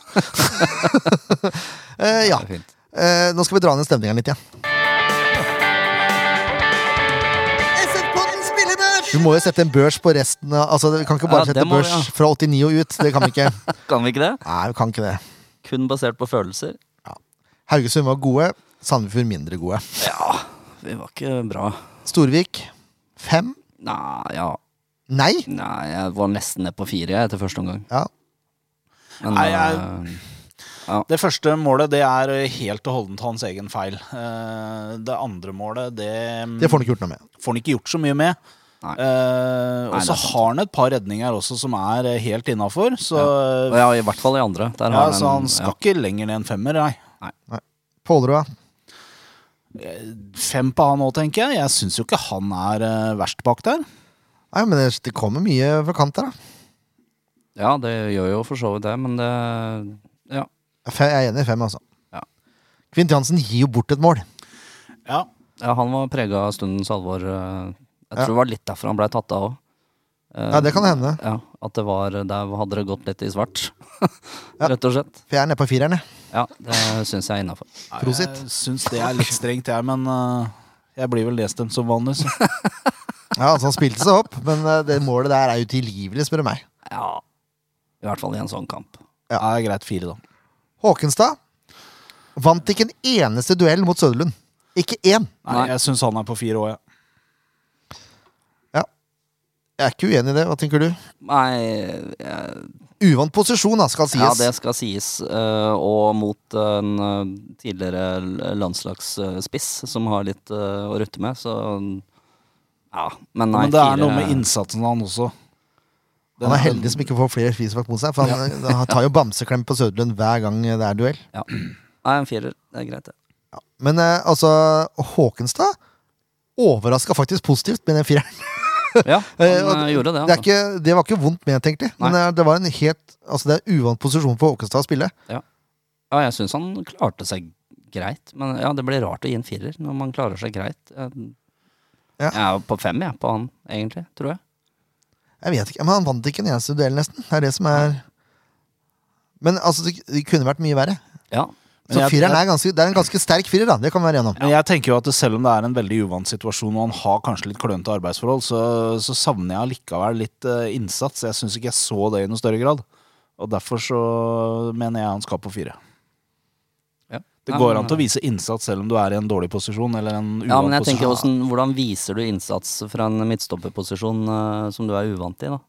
Eh, ja. Det er fint. Eh, nå skal vi dra ned stemninga litt, igjen. Vi må jo sette en børs på resten av Altså, Vi kan ikke bare Ja, det sette må vi, børs ja. fra 89 og ut. Det kan vi ikke. Kan vi ikke det? Nei, vi kan ikke det. Kun basert på følelser? Haugesund var gode. Sandefjord mindre gode. Ja, vi var ikke bra. Storvik fem. Nei, ja. Nei! Nei, jeg var nesten ned på fire jeg, etter første omgang. Ja. Men Nei, jeg- Ja. Det første målet det er helt og holdent hans egen feil. Eh, Det andre målet det, Det får han ikke gjort noe med. får han ikke gjort så mye med. Eh, og så har han et par redninger også som er eh, helt innafor. Så, og ja, i hvert fall i andre. Der ja, har så han skal ja. ikke lenger ned enn femmer, nei. Pålerud, Fem på han òg, tenker jeg. Jeg syns jo ikke han er eh, verst bak der. Nei, men det, det kommer mye fra kant der, da. ja, det gjør jo for så vidt det, men det Ja. Jeg er enig i fem, altså. Ja. Kvint Jansen gir jo bort et mål. Ja, ja han var prega av stundens alvor. Jeg Jeg Ja. tror det var litt derfor han blei tatt av òg. Ja, det kan hende. Ja, at det var Der hadde det gått litt i svart. Rett og slett. For jeg er nede på fireren, jeg. Ja, det syns jeg er innafor. Prosit. Jeg syns det er litt strengt, jeg, men uh, jeg blir vel nedstemt som vanlig. Så. Ja, altså Han spilte seg opp, men uh, det målet der er utilgivelig, spør du meg. Ja. I hvert fall i en sånn kamp. Ja, det er greit fire, da. Håkenstad vant ikke en eneste duell mot Søderlund. Ikke én! Nei, Nei. Jeg syns han er på fire òg, jeg. Jeg er ikke uenig i det. Hva tenker du? Nei jeg, Uvant posisjon, da, skal sies. Ja, det skal sies. eh, og mot en eh, tidligere landslagsspiss som har litt eh, å rutte med, så Ja, men nei, Men det er fire- noe med innsatsen han også. Han er heldig som ikke får flere frispark mot seg, for han, han tar jo bamseklem på Søderlund hver gang det er duell. Ja. Nei, en firer. Det er greit, det. Men eh, altså, Håkenstad overraska faktisk positivt med den fireren. Ja, Eh, han eh, gjorde det. Det, Altså. ikke, det var ikke vondt ment, egentlig. Men Nei. eh, det var en helt Altså, det er uvant posisjon for Håkenstad å spille. Ja, jeg syns han klarte seg greit. Men ja, det blir rart å gi en firer når man klarer seg greit. Jeg, Ja. jeg er på fem, jeg, på han, egentlig. Tror jeg. Jeg vet ikke, men Han vant ikke en eneste duell, nesten. Det er det som er Men altså, det kunne vært mye verre. Ja. Så jeg- fireren er, ganske, det er en ganske sterk firer, da. Det kan vi være gjennom. om. Men jeg tenker jo at selv om det er en veldig uvant situasjon, og han har kanskje litt klønete arbeidsforhold, så, så savner jeg allikevel litt uh, innsats. Jeg syns ikke jeg så det i noe større grad. Og derfor så mener jeg han skal på fire. Ja. Det Ja, går an til å vise innsats selv om du er i en dårlig posisjon eller en uvant Ja, men jeg tenker posisjon. hvordan, hvordan viser du innsats fra en midtstopperposisjon uh, som du er uvant i, da?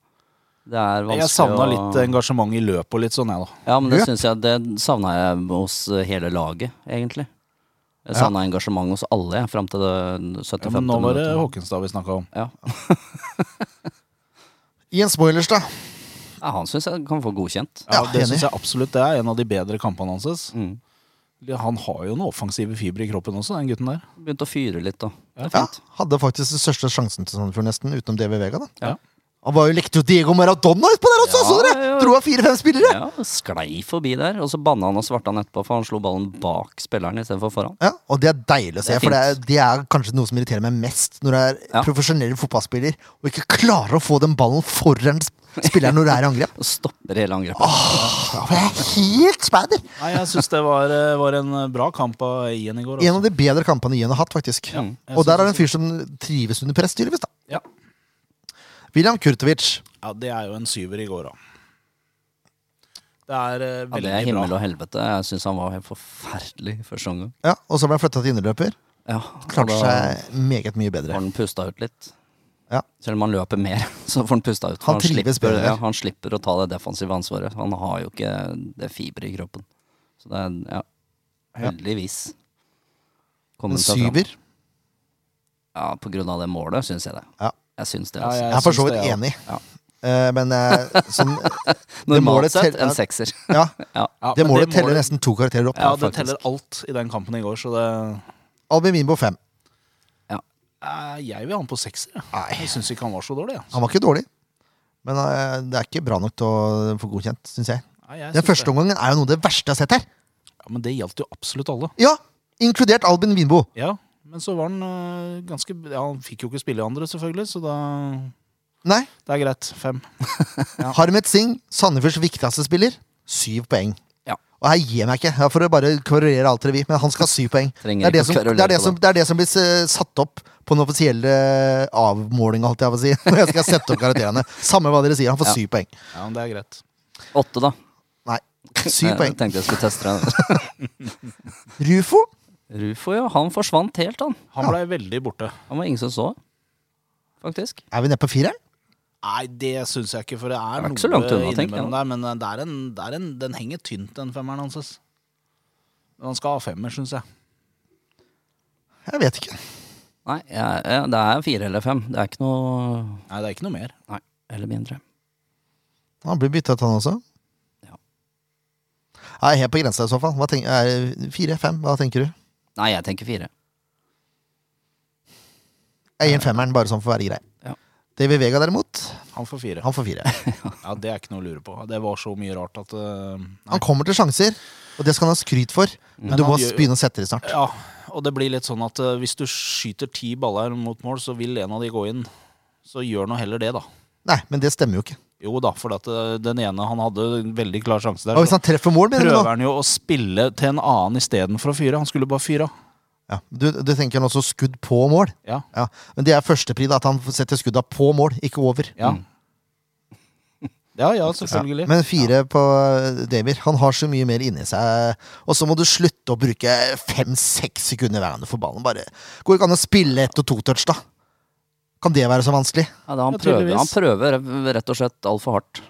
Det er vanskelig Jeg savna å- litt engasjement i løpet og litt sånn, jeg, da. Ja, men det syns jeg Det savna jeg hos eh, hele laget, egentlig. Jeg Ja. engasjement hos alle jeg, fram til det 75. Ja, men nå var det. Håkenstad vi snakka om. Ja. Jens Boilers, da. ja, han syns jeg kan få godkjent. Ja, Ja, det syns jeg absolutt det er en av de bedre kampene hans. Mm. Han har jo noen offensive fibre i kroppen også, den gutten der. Begynte å fyre litt, da. Det er Ja, hadde faktisk den største sjansen til Sandefjord, nesten, utenom DV Vega. da Ja. Han var jo lekte jo Diego Maradona utpå der også! Ja, så dere? Dro av fire-fem spillere! Ja, sklei forbi der, og så banna han og svarte han etterpå, for han slo ballen bak spilleren istedenfor foran. Ja, Og det er deilig å se, Det for det er, det er kanskje noe som irriterer meg mest når du er Ja. profesjonell fotballspiller og ikke klarer å få den ballen foran spilleren når du er i angrep. Og stopper hele angrepet. Åh, jeg er helt spæder! Nei, jeg syns det var, eh, var en bra kamp av Ian i går. En Altså. av de bedre kampene Ian har hatt, faktisk. Ja, og der er det en fyr som trives under press, tydeligvis. da. William Kurtovic. ja, det er jo en syver i går, da. Det er eh, Ja, det er himmel og helvete. Jeg syns han var helt forferdelig første omgang. Ja, Og så ble han flytta til indreløper. Ja, Klarte da seg meget mye får bedre. han pusta ut litt. Ja. Selv om han løper mer, så får han pusta ut. for Han trives slipper, bedre. ja, han slipper å ta det defensive ansvaret. Han har jo ikke det fiber i kroppen. Så det er ja, heldigvis. kommet En seg fram. syver. Ja, på grunn av det målet, syns jeg det. Ja. Jeg syns det, Ja, altså. jeg Jeg er for så vidt det, ja. enig. Ja. Uh, men uh, sånn Normalt sett en sekser. Ja, Ja. Ja, det målet teller målet- nesten to karakterer opp. Ja, Ja, det faktisk. teller alt i den kampen i går, så det Albin Winbo fem. Eh, Jeg vil ha han på sekser. jeg. Nei. Jeg syns ikke han var så dårlig. jeg. Han var ikke dårlig. Men det er ikke bra nok til å få godkjent, syns jeg. Nei, jeg Den første det. omgangen er jo noe av det verste jeg har sett her. Ja, Men det gjaldt jo absolutt alle. Ja, Inkludert Albin Winbo. Ja, Men så var han eh, ganske Ja, Han fikk jo ikke spille i andre, selvfølgelig, så da Nei. Det er greit. Fem. Ja. Harmet Singh, Sandefjords viktigste spiller, syv poeng. Ja. Og her gir jeg meg ikke, jeg for å bare kvarulere alt dere vil, men han skal ha syv poeng. Det er det, som, det, er det, som, det er det som blir eh, satt opp på den offisielle avmålinga, holdt jeg på å si. Når jeg skal sette opp karakterene. Samme hva dere sier, han får Ja. syv poeng. Ja, men det er greit. Åtte, da. Nei, syv poeng. Jeg tenkte jeg skulle teste det. Rufo? Rufo, ja. Han forsvant helt, han. Han blei veldig borte. Han var ingen som så. Faktisk. Er vi nede på fireren? Nei, det syns jeg ikke, for det er Det er noe ikke så langt unna, tenker jeg. innimellom der. Men det er en, det er en, den henger tynt, den femmeren hans. Men han skal ha femmer, syns jeg. Jeg vet ikke. Nei, jeg, jeg, det er fire eller fem. Det er ikke noe Nei, det er ikke noe mer. Nei, eller mindre. Han blir bytta ut, han også. Ja. Jeg er helt på grensa i så fall. Hva tenk, er Fire-fem, hva tenker du? Nei, jeg tenker fire. Jeg gir en femmeren, bare sånn for å være grei. Ja. David Vega derimot, Han får fire. han får fire. Ja, Det er ikke noe å lure på. Det var så mye rart at uh, nei. Han kommer til sjanser, og det skal han ha skryt for. Men, Men du må han gjør- begynne å sette det snart. Ja, og det blir litt sånn at uh, hvis du skyter ti baller mot mål, så vil en av de gå inn. Så gjør nå heller det, da. Nei, men det stemmer jo ikke. Jo da, for at eh, den ene han hadde en veldig klar sjanse der. Og hvis han treffer mål, mener prøver han jo å spille til en annen istedenfor å fyre. Han skulle bare fyre. Ja. Du, du tenker han også skudd på mål? Ja. Ja. Men det er førstepri, at han setter skudda på mål, ikke over. Ja. Mm. Ja, ja, selvfølgelig. Men fire på eh, Demir. Han har så mye mer inni seg. Og så må du slutte å bruke fem-seks sekunder hver gang du får ballen. Bare Går ikke an å spille ett og to touch, da? Kan det være så vanskelig? Ja, det, han, Ja, prøver, han prøver rett og slett altfor hardt.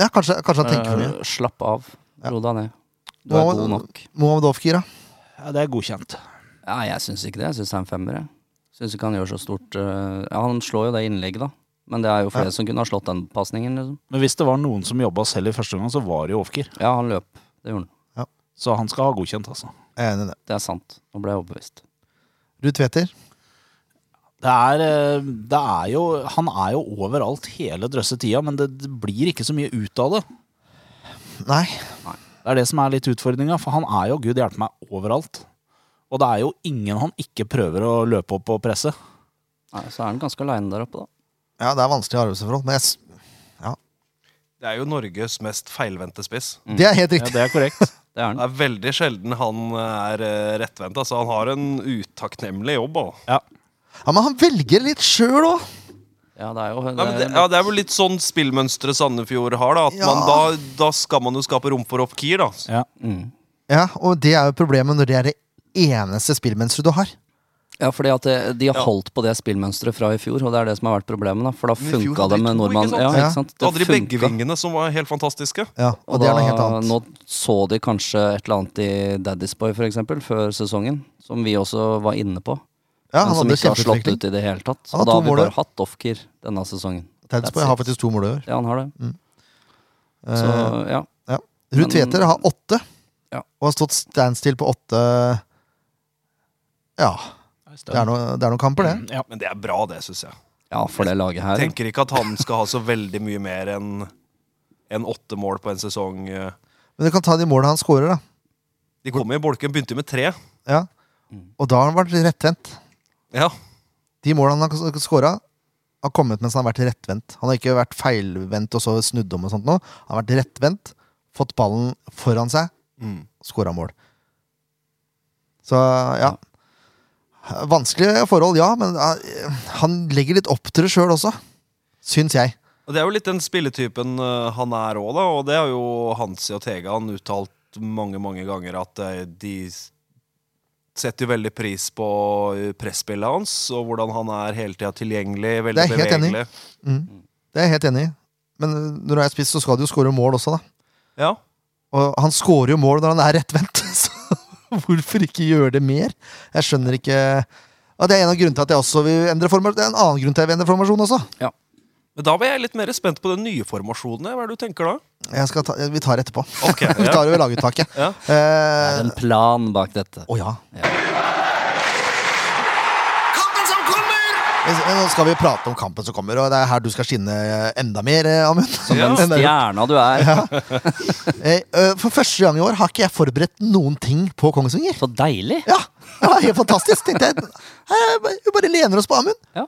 Ja, kanskje, kanskje han tenker for mye. Eh, Slapp av. Ja. Ro deg ned. Du er god nok. Mohammed da? Ja, det er godkjent. Ja, jeg syns ikke det. Jeg syns det er en femmer. Jeg Syns ikke han gjør så stort eh, Ja, han slår jo det innlegget, da. Men det er jo flere som kunne ha slått den pasningen, liksom. Men hvis det var noen som jobba selv i første omgang, så var det jo Ofker. Ja, han løp. Det gjorde han. Så han skal ha godkjent, altså. Jeg er enig i det. Det er sant. Nå ble jeg overbevist. Ruud Tveter? Det er, eh, det er jo Han er jo overalt hele drøsse tida, men det, det blir ikke så mye ut av det. Nei. Det er det som er litt utfordringa, for han er jo gud hjelpe meg overalt. Og det er jo ingen han ikke prøver å løpe opp og presse. Nei, så er han ganske aleine der oppe, da. Ja, det er vanskelig arbeidsforhold, men jeg, ja. Det er jo Norges mest feilvendte spiss. det er helt riktig. Ja, det er korrekt. Det er han. Det er veldig sjelden han er eh, rettvendt. Altså, han har en utakknemlig jobb. Også. Ja, Men han velger litt sjøl òg. Ja, det er jo det Nei, det, ja, det er vel litt sånn spillmønsteret Sandefjord har. da At Ja. man, da, da skal man jo skape rom for da Ja. mm. Ja, og det er jo problemet når det er det eneste spillmønsteret du har. Ja, fordi at det, de har Ja. holdt på det spillmønsteret fra i fjor, og det er det som har vært problemet. da For da funka det med nordmann. Ja, Ja. ikke sant? Da hadde de begge vingene som var helt fantastiske. Ja, og, Og det er noe helt annet. nå så de kanskje et eller annet i Daddy's Boy, for eksempel, før sesongen. Som vi også var inne på. Ja, men han som hadde ikke har slått ut i det hele tatt. Han Og da har vi bare hatt Ofkir denne sesongen. That's har faktisk to mål i år. Ja, han har det. Mm. Så ja. ja. Ruud Tveter har åtte, Ja. og har stått standstill på åtte Ja, det er, noe, det er noen kamper, det. Ja. Men det er bra, det, syns jeg. ja, for det laget her. Jeg Tenker ikke at han skal ha så veldig mye mer enn en åtte mål på en sesong. eh. Men du kan ta de målene han scorer, da. De kom i bolken, begynte med tre. Ja. Og da har han vært rettvendt. Ja, De målene han har skåra, har kommet mens han har vært rettvendt. Han har ikke vært feilvendt og så snudd om og sånt nå. Han har vært rettvendt, fått ballen foran seg, mm. skåra mål. Så ja. Vanskelige forhold, ja, men han legger litt opp til det sjøl også. Syns jeg. Og Det er jo litt den spilletypen eh, han er òg, da. Og det har jo Hansi og Tegan uttalt mange, mange ganger at eh, de setter jo veldig pris på eh, presspillet hans, og hvordan han er hele tida tilgjengelig, veldig Det er enig bevegelig. Mm. Det er jeg helt enig i. Men eh, når du er spiss, så skal du jo skåre mål også, da. Ja. Og han skårer jo mål når han er rettvendt. Så Hvorfor ikke gjøre det mer? Jeg skjønner ikke og Det er en av grunnene til at jeg også vil endre formasjon. Det er en annen grunn til at jeg vil endre formasjon også. Men da var jeg litt mer spent på den nye formasjonen. Hva er det du tenker da? Jeg skal ta, vi tar etterpå. ja. vi tar det ved laguttaket. Ja. Det er Eh, en plan bak dette. Å ja. Kampen som kommer! Nå skal vi prate om kampen som kommer, og det er her du skal skinne enda mer, eh, Amund. Som Ja. den stjerna du er. Eh, eh, For første gang i år har ikke jeg forberedt noen ting på Kongsvinger. Så deilig. Ja, det var helt fantastisk. Tenkte jeg, eh, Vi bare lener oss på Amund. Ja.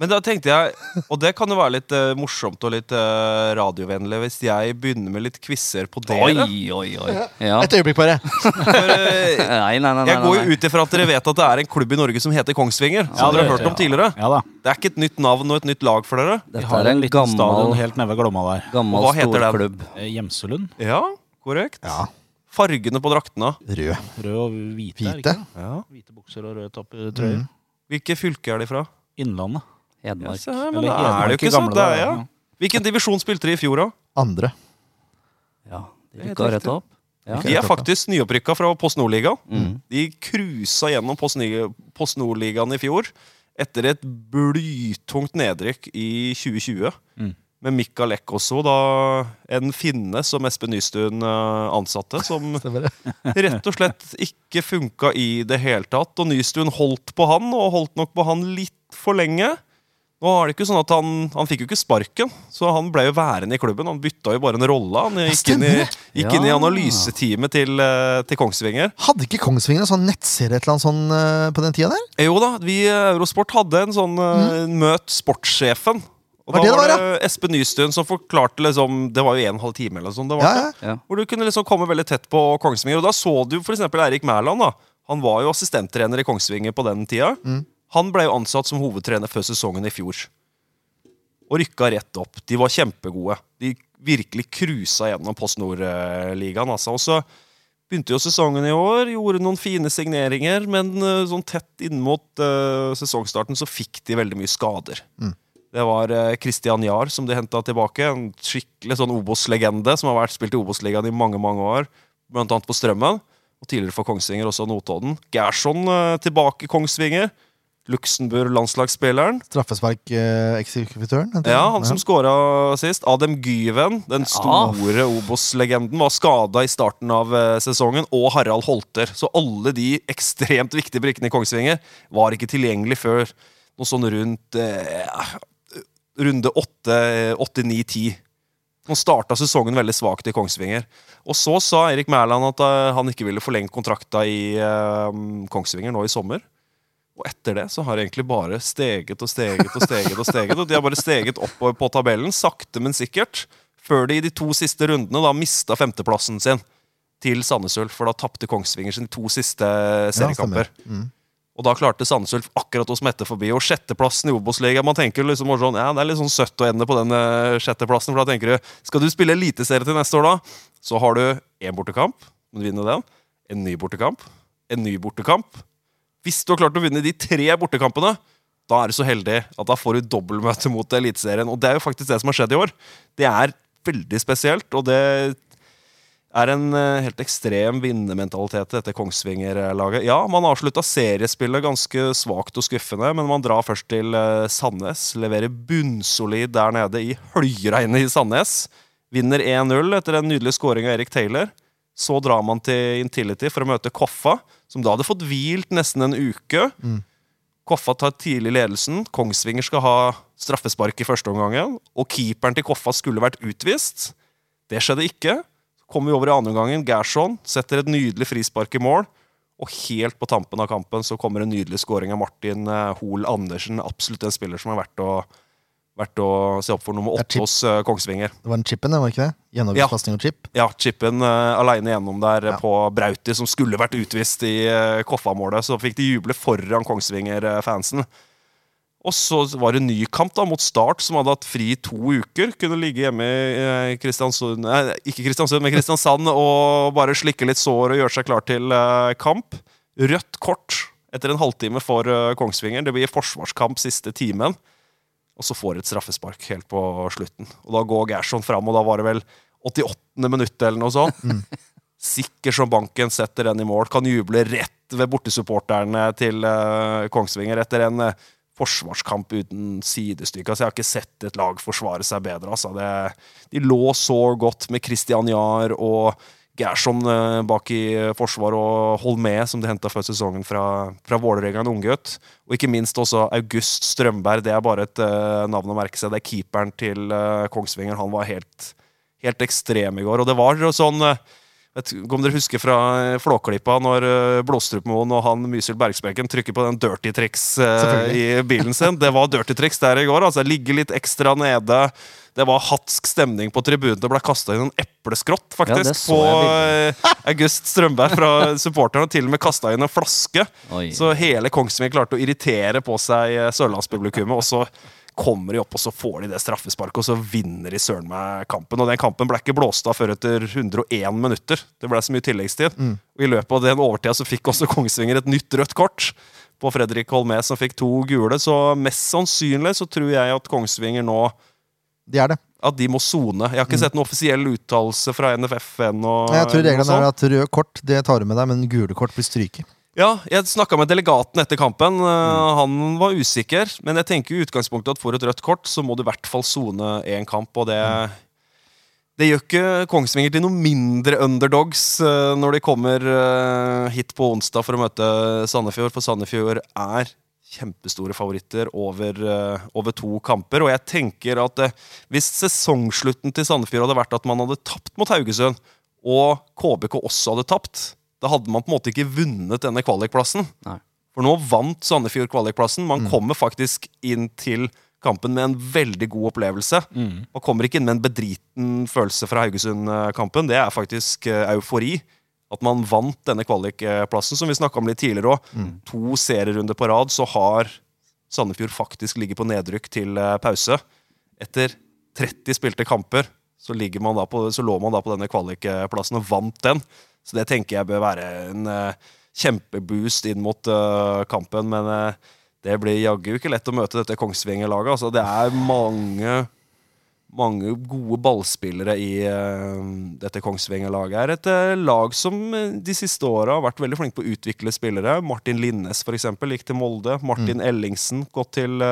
Men da tenkte jeg, og det kan jo være litt eh, morsomt og litt eh, radiovennlig, hvis jeg begynner med litt quizer på dere. Oi, oi, oi. Ja. Et øyeblikk, bare. For, eh, Nei, nei, nei. nei, jeg går nei. jo ut ifra at dere vet at det er en klubb i Norge som heter Kongsvinger. Som Ja, dere det har hørt om tidligere. Ja da. Det er ikke et nytt navn og et nytt lag for dere. Vi Dette har er en en liten stadion gammel, helt nede ved Glomma der. gammel hva heter den? storklubb. Eh, Gjemselund. Ja, korrekt. Ja, Fargene på draktene. Rød. Rød og hvite. er det Hvite. ikke det? Ja. Hvite bukser og rød toppetrøye. Mm. Hvilke fylker er de fra? Innlandet. Hedmark. Ja, her, men Eller da er det jo ikke så det er, ja. Hvilken divisjon spilte de i fjor, da? Andre. Ja, de rykka rett opp. Ja. De er faktisk nyopprykka fra Post Nordligaen. Mm. De cruisa gjennom Post-Nord-ligaen Nordligaen i fjor etter et blytungt nedrykk i 2020. Mm. Med Mikael Ekkoso, da en finne som Espen Nystuen eh, ansatte, som rett og slett ikke funka i det hele tatt. Og Nystuen holdt på han, og holdt nok på han litt for lenge. Nå er det ikke sånn at Han han fikk jo ikke sparken, så han ble jo værende i klubben. Han bytta jo bare en rolle. Han gikk inn i, gikk inn i analyseteamet til, eh, til Kongsvinger. Hadde ikke Kongsvinger en sånn nettserie et eller annet sånn eh, på den tida der? Eh, Jo da, vi i Eurosport hadde en sånn mm. Møt sportssjefen. Og Var da det det var ja. Espen Nystuen som forklarte liksom Det var jo en en halv time eller sånn. Det var ja. Ja. Hvor du kunne liksom komme veldig tett på Kongsvinger. Og da så du f.eks. Eirik Mæland. da Han var jo assistenttrener i Kongsvinger på den tida. Mm. Han ble jo ansatt som hovedtrener før sesongen i fjor. Og rykka rett opp. De var kjempegode. De virkelig cruisa gjennom Post Nord-ligaen. Altså. Og så begynte jo sesongen i år, gjorde noen fine signeringer, men eh, sånn tett inn mot uh, sesongstarten så fikk de veldig mye skader. Mm. Det var uh, Christian Jahr som de henta tilbake. En skikkelig sånn Obos-legende som har vært spilt i Obos-ligaen i mange mange år. Blant annet på Strømmen. Og tidligere for Kongsvinger, også Notodden. Gerson tilbake i Kongsvinger. Luxembourg-landslagsspilleren. Straffespark-eksekutøren? Ja, han som skåra sist. Adem Gyven, den store Obos-legenden, var skada i starten av eh, sesongen. Og Harald Holter. Så alle de ekstremt viktige brikkene i Kongsvinger var ikke tilgjengelig før noe sånn rundt eh, runde 8-9-10. Han starta sesongen veldig svakt i Kongsvinger. Og så sa Erik Mæland at eh, han ikke ville forlenge kontrakta i eh, Kongsvinger nå i sommer. Og etter det så har de egentlig bare steget og steget og steget. Og steget Og de har bare steget oppover på tabellen, sakte, men sikkert. Før de i de to siste rundene da mista femteplassen sin til Sandnes Ulf. For da tapte Kongsvinger sine to siste seriekamper. Ja, Mm. og da klarte Sandnes Ulf akkurat å smette forbi. Og sjetteplassen i Obos-ligaen Man tenker liksom sånn, ja, Det er litt sånn søtt å ende på den eh, sjetteplassen. For da tenker du skal du spille eliteserie til neste år, da, så har du én bortekamp. Må du vinner den. En ny bortekamp. En ny bortekamp. Hvis du har klart å vinne de tre bortekampene, da er du så heldig at da får du dobbeltmøte mot Eliteserien. Og det er jo faktisk det som har skjedd i år. Det er veldig spesielt, og det er en eh, helt ekstrem vinnermentalitet etter Kongsvinger-laget. Ja, man avslutta seriespillet ganske svakt og skuffende, men man drar først til eh, Sandnes. Leverer bunnsolid der nede i høljregnet i Sandnes. Vinner 1-0 etter en nydelig scoring av Erik Taylor. Så drar man til Intility for å møte Koffa, som da hadde fått hvilt nesten en uke. Mm. Koffa tar tidlig ledelsen. Kongsvinger skal ha straffespark i første omgangen. Og keeperen til Koffa skulle vært utvist. Det skjedde ikke. Så kommer vi over i andre omgangen. Gerson setter et nydelig frispark i mål. Og helt på tampen av kampen så kommer en nydelig scoring av Martin eh, Hoel Andersen. Absolutt en spiller som er verdt å, verdt å se opp for nummer er åtte hos uh, Kongsvinger. Det var den chipen, det, var ikke det? Gjennomgangspasning og chip. Ja, chipen uh, aleine gjennom der eh, Ja. på Brauti, som skulle vært utvist i uh, Koffa-målet. Så fikk de juble foran Kongsvinger-fansen. Og så var det ny kamp da, mot Start, som hadde hatt fri i to uker. Kunne ligge hjemme i eh, Kristiansund Nei, ikke Kristiansund, men Kristiansand og bare slikke litt sår og gjøre seg klar til eh, kamp. Rødt kort etter en halvtime for eh, Kongsvinger. Det blir forsvarskamp siste timen. Og så får et straffespark helt på slutten. Og da går Gerson fram, og da var det vel 88. minutt eller noe sånt. sikker som banken, setter den i mål. Kan juble rett ved bortesupporterne til uh, Kongsvinger etter en uh, forsvarskamp uten sidestykke. Altså, jeg har ikke sett et lag forsvare seg bedre. Altså. Det, de lå så godt med Christian Jahr og Gerson eh, bak i forsvar og Holmé, som de henta før sesongen fra, fra Vålerenga, en unggutt. Og ikke minst også August Strømberg. Det er bare et eh, navn å merke seg. Det er keeperen til eh, Kongsvinger. Han var helt, helt ekstrem i går. Og det var sånn eh, Vet ikke om dere husker fra eh, Flåklypa, når uh, Blåstrupmoen og han Mysil Bergsbekken trykker på den dirty tricks eh, i bilen sin. Det var dirty tricks der i går. altså Ligge litt ekstra nede. Det var hatsk stemning på tribunen. Det ble kasta inn en epleskrott, faktisk, Ja, på eh, August Strømberg fra supporterne. Og til og med kasta inn en flaske. Oi. Så hele Kongsvinger klarte å irritere på seg eh, sørlandspublikummet. Og så kommer de opp, og så får de det straffesparket, og så vinner de søren meg kampen. Og den kampen ble ikke blåst av før etter 101 minutter. Det ble så mye tilleggstid. Og i løpet av den overtida så fikk også Kongsvinger et nytt rødt kort på Fredrik Holmé, som fikk to gule. Så mest sannsynlig så tror jeg at Kongsvinger nå De er det. at de må sone. Jeg har ikke sett noen offisiell uttalelse fra NFF ennå. Jeg tror reglene er at rød kort det tar du med deg, men gule kort blir stryket. Ja, jeg snakka med delegaten etter kampen. Mm. Han var usikker. Men jeg tenker i utgangspunktet at for et rødt kort så må du i hvert fall sone én kamp. Og det, det gjør ikke Kongsvinger til noe mindre underdogs eh, når de kommer eh, hit på onsdag for å møte Sandefjord. For Sandefjord er kjempestore favoritter over, eh, over to kamper. Og jeg tenker at eh, hvis sesongslutten til Sandefjord hadde vært at man hadde tapt mot Haugesund, og KBK også hadde tapt, da hadde man på en måte ikke vunnet denne kvalikplassen. Nei. For nå vant Sandefjord kvalikplassen. Man kommer faktisk inn til kampen med en veldig god opplevelse. Man kommer ikke inn med en bedriten følelse fra Haugesund-kampen. Det er faktisk eh, eufori. At man vant denne kvalikplassen, som vi snakka om litt tidligere òg. To serierunder på rad, så har Sandefjord faktisk ligget på nedrykk til eh, pause. Etter 30 spilte kamper så, man på, så lå man da på denne kvalikplassen og vant den. Så det tenker jeg bør være en uh, kjempeboost inn mot uh, kampen. Men uh, det blir jaggu ikke lett å møte dette Kongsvinger-laget. Altså, det er mange, mange gode ballspillere i dette Kongsvinger-laget. Er et lag som de siste åra har vært veldig flink på å utvikle spillere. Martin Linnes for eksempel, gikk til Molde. Martin Ellingsen gått til,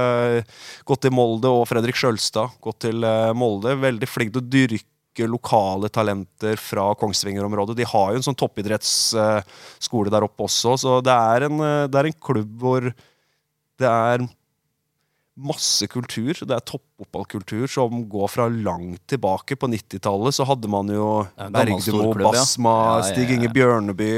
gått til Molde, og Fredrik Sjølstad gått til Molde. Veldig flink til å dyrke lokale talenter fra Kongsvinger-området. De har jo en sånn toppidrettsskole der oppe også, så det er en, eh, det er en klubb hvor det er masse kultur. Det er toppfotballkultur som går fra langt tilbake. På 90-tallet så hadde man jo Bergdemo. Basma, Ja, ja, ja. Stig Inge Bjørneby.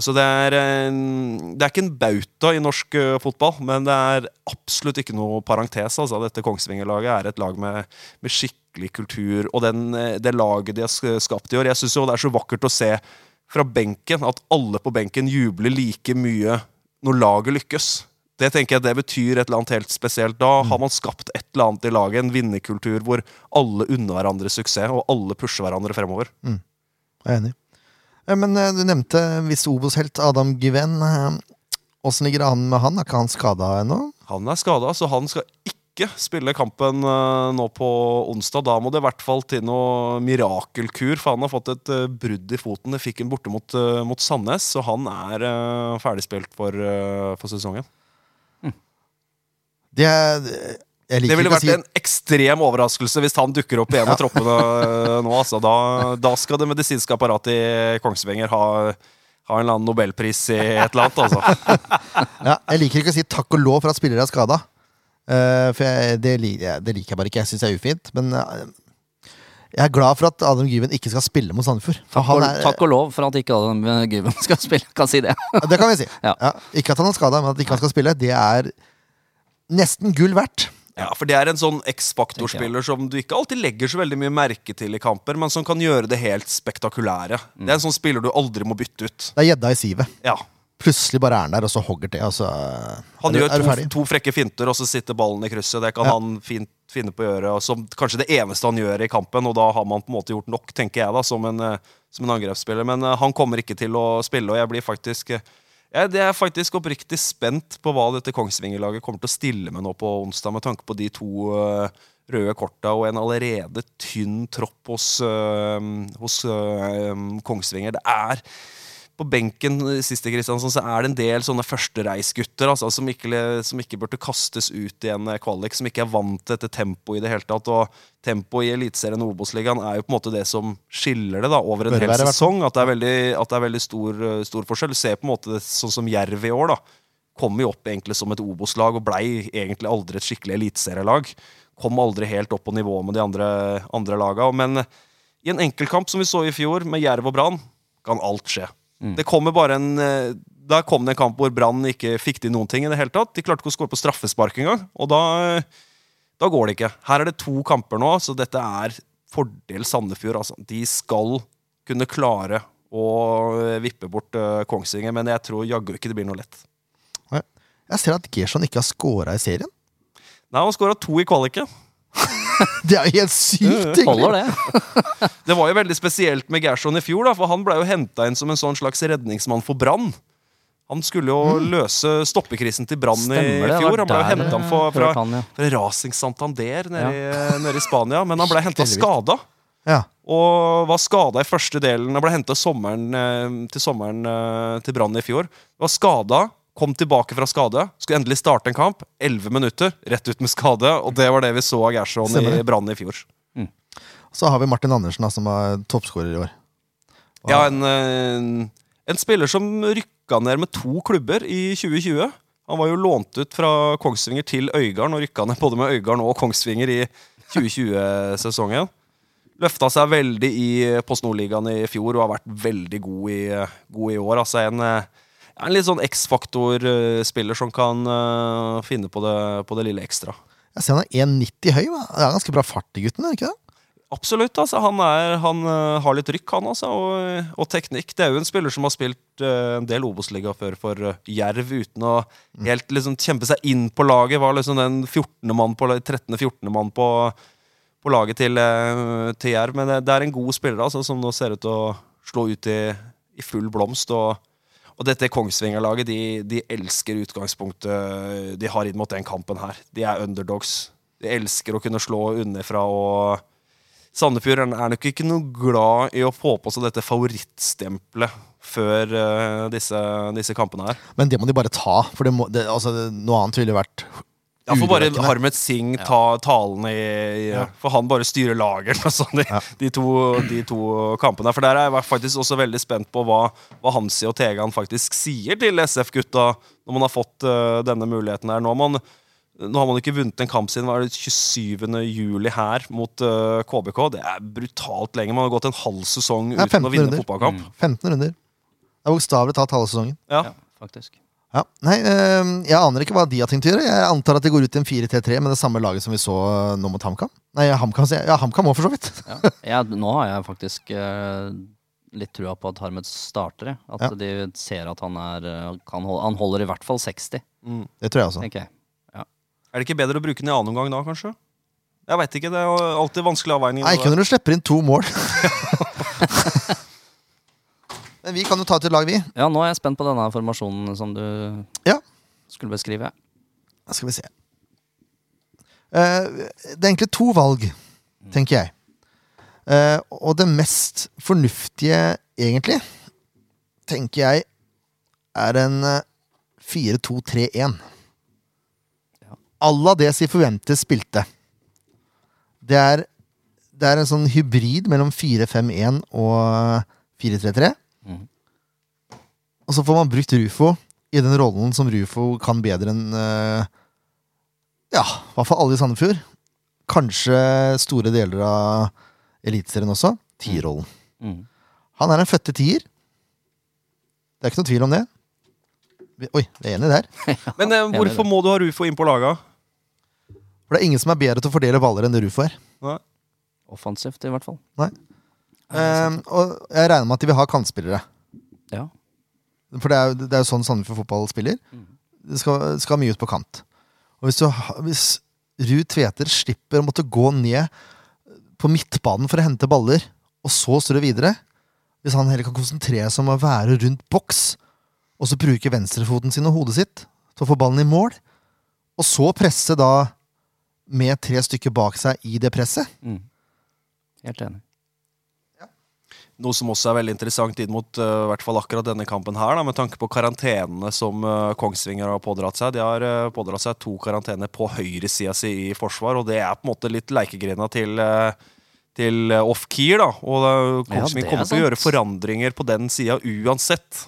Så det er, det er ikke en bauta i norsk eh, fotball, men det er absolutt ikke noe parentes. Altså. Dette Kongsvinger-laget er et lag med, med skikkelig kultur, og den, eh, det laget de har skapt i år Jeg syns det er så vakkert å se fra benken at alle på benken jubler like mye når laget lykkes. Det tenker jeg det betyr et eller annet helt spesielt. Da har man skapt et eller annet i laget, en vinnerkultur hvor alle unner hverandre suksess, og alle pusher hverandre fremover. Jeg er enig. Eh, Men eh, du nevnte viss Obos-helt Adam Given. Åssen ligger det an med han? Er ikke han skada ennå? Han er skada, så han skal ikke spille kampen eh, nå på onsdag. Da må det i hvert fall til noe mirakelkur, for han har fått et eh, brudd i foten. Det fikk han borte mot, eh, mot Sandnes, så han er ferdigspilt for, for sesongen. Det er Jeg Det ville ikke vært si en ekstrem overraskelse hvis han dukker opp i en av troppene nå. Altså. Da, da skal det medisinske apparatet i Kongsvinger ha, ha en eller annen nobelpris i et eller annet. Altså. ja, Jeg liker ikke å si takk og lov for at spillere er skada. For jeg, det, det liker jeg bare ikke. Jeg syns det er ufint. Men uh, jeg er glad for at Adam Gyven ikke skal spille mot Sandefjord. Takk, er, takk og lov for at ikke Adam Gyven skal spille. Kan si det. Det kan vi si. Ja. Ja, ikke at han har skada, men at ikke han skal spille. Det er nesten gull verdt. Ja, for det er en sånn X-faktor-spiller som du ikke alltid legger så veldig mye merke til i kamper, men som kan gjøre det helt spektakulære. Det er en sånn spiller du aldri må bytte ut. Det er gjedda i sivet. Ja. Plutselig bare er han der, og så hogger til. Og så Han gjør to, to frekke finter, og så sitter ballen i krysset. Det kan Ja. han fint finne på å gjøre. Som kanskje det eneste han gjør i kampen, og da har man på en måte gjort nok, tenker jeg, da, som en, eh, som en angrepsspiller. Men uh, han kommer ikke til å spille, og jeg blir faktisk eh, jeg er faktisk oppriktig spent på hva dette Kongsvinger-laget kommer til å stille med nå på onsdag, med tanke på de to uh, røde korta og en allerede tynn tropp hos, hos Kongsvinger. Det er på benken sist i Kristiansand, så er det en del sånne førstereisgutter altså, som, ikke, som ikke burde kastes ut i en eh, kvalik, som ikke er vant til dette tempoet i det hele tatt. Og tempoet i Eliteserien og Obos-ligaen er jo på en måte det som skiller det da, over en hel sesong. At det er veldig, det er veldig stor, eh, stor forskjell. Du ser på en måte det, sånn som Jerv i år. da, Kom jo opp egentlig som et Obos-lag og blei egentlig aldri et skikkelig eliteserielag. Kom aldri helt opp på nivå med de andre, andre laga. Men i en enkeltkamp som vi så i fjor, med Jerv og Brann, kan alt skje. Det kommer bare en eh, Der kom det en kamp hvor Brann ikke fikk til noen ting i det hele tatt. De klarte ikke å skåre på straffespark engang, og da, eh, da går det ikke. Her er det to kamper nå, så dette er fordel Sandefjord. Altså. De skal kunne klare å eh, vippe bort Kongsvinger, men jeg tror jaggu ikke det blir noe lett. Jeg ser at Gerson ikke har scora i serien. Nei, Han skåra to i kvaliket. Det er jo helt sykt! egentlig. Det. Det var jo veldig spesielt med Gerson i fjor, da, for han ble jo henta inn som en sånn slags redningsmann for Brann. Han skulle jo løse stoppekrisen til Brann i fjor. Han ble henta fra, fra, ja. fra Racing Santander nede, i, nede i Spania, men han ble henta skada. Ja. Og var skada i første delen. Han ble henta sommeren, eh, til sommeren eh, til Brann i fjor. Var skada, kom tilbake fra skade. Skulle endelig starte en kamp. Elleve minutter, rett ut med skade. Og det var det vi så av Gerson i. Brann i fjor. Så har vi Martin Andersen, da, som er toppskårer i år. Ja, en, en, en spiller som rykka ned med to klubber i 2020. Han var jo lånt ut fra Kongsvinger til Øygarden og rykka ned både med Øygarden og Kongsvinger i 2020-sesongen. Løfta seg veldig i Post Nord-ligaen i fjor og har vært veldig god i, god i år. Altså en, eh, en litt sånn X-faktor-spiller som kan eh, finne på det, på det lille ekstra. Jeg ser han er 1,90 høy. hva? Det er ganske bra fart i gutten, er det ikke det? Absolutt. altså Han, er, han øh, har litt rykk, han altså, og, og teknikk. Det er jo en spiller som har spilt øh, en del Obos-liga før for Jerv, uten å helt liksom kjempe seg inn på laget. Var liksom den 14. mann på, 13.-14. mann på, på laget til, til Jerv. Men det, det er en god spiller altså, som nå ser ut til å slå ut i, i full blomst. og og dette Kongsvinger-laget de, de elsker utgangspunktet de har inn mot den kampen her. De er underdogs. De elsker å kunne slå underfra. og Sandefjord er nok ikke noe glad i å få på seg dette favorittstempelet før uh, disse, disse kampene her. Men det må de bare ta. For det må, det, altså, noe annet ville vært Ja, for bare. Harmet Singh ta talen i, i For han bare styrer laget altså, de, Ja. de, to, de to kampene. For der er jeg faktisk også veldig spent på hva, hva Hansi og Tegan faktisk sier til SF-gutta når man har fått uh, denne muligheten her. Nå har man, nå har man ikke vunnet en kamp siden hva er det, 27. juli her mot uh, KBK. Det er brutalt lenge. Man har gått en halv sesong uten 15 å vinne runder. fotballkamp. 15 runder. Det er bokstavelig talt halve sesongen. Ja. Ja, faktisk. Ja. Nei, eh, jeg aner ikke hva de har tenkt å gjøre. Jeg antar at de går ut i en 4-3-3 med det samme laget som vi så eh, nå mot HamKam. Nei, HamKam sier. Ja, HamKam òg, for så vidt. Ja. Ja, nå har jeg faktisk eh, litt trua på at Harmet starter. At Ja. de ser at han er eh, kan holde, Han holder i hvert fall 60, Mm. Det tror jeg også. Okay. Er det ikke bedre å bruke den i annen omgang da, kanskje? Jeg veit ikke. Det er alltid vanskelig avveining. Nei, ikke når du slipper inn to mål. Men vi kan jo ta til lag, vi. Ja, nå er jeg spent på denne formasjonen som du Ja. skulle beskrive. Da skal vi se. Uh, det er egentlig to valg, tenker jeg. Uh, og det mest fornuftige, egentlig, tenker jeg, er en eh, 4-2-3-1. Ja. À la det forventes spilte. Det er, det er en sånn hybrid mellom 4-5-1 og 4-3-3. Og så får man brukt Rufo i den rollen som Rufo kan bedre enn eh, ja, i hvert fall alle i Sandefjord. Kanskje store deler av Eliteserien også. Tierrollen. Mm. Han er en fødte tier. Det er ikke noe tvil om det. Oi, det er enig der. Men eh, hvorfor må du ha Rufo inn på laga? For det er ingen som er bedre til å fordele baller enn det Rufo er. Nei. Offensivt, i hvert fall. Ehm, og jeg regner med at de vil ha kantspillere. Ja. For det er, jo- sånn Sandefjord fotball spiller. Det skal, skal mye ut på kant. Og hvis, du, hvis Ruud Tveter slipper å måtte gå ned på midtbanen for å hente baller, og så strø videre Hvis han heller kan konsentrere seg om å være rundt boks, og så bruke venstrefoten sin og hodet sitt til å få ballen i mål, og så presse da med tre stykker bak seg i det presset. Mm. Helt enig. Noe som også er veldig interessant inn mot uh, i hvert fall akkurat denne kampen her, da, med tanke på karantenene som uh, Kongsvinger har pådratt seg. De har uh, pådratt seg to karantener på høyresida si i forsvar, og det er på en måte litt leikegrena til, til off-keer. da, Og Ja, Kongsvinger er kommer til å gjøre forandringer på den sida uansett.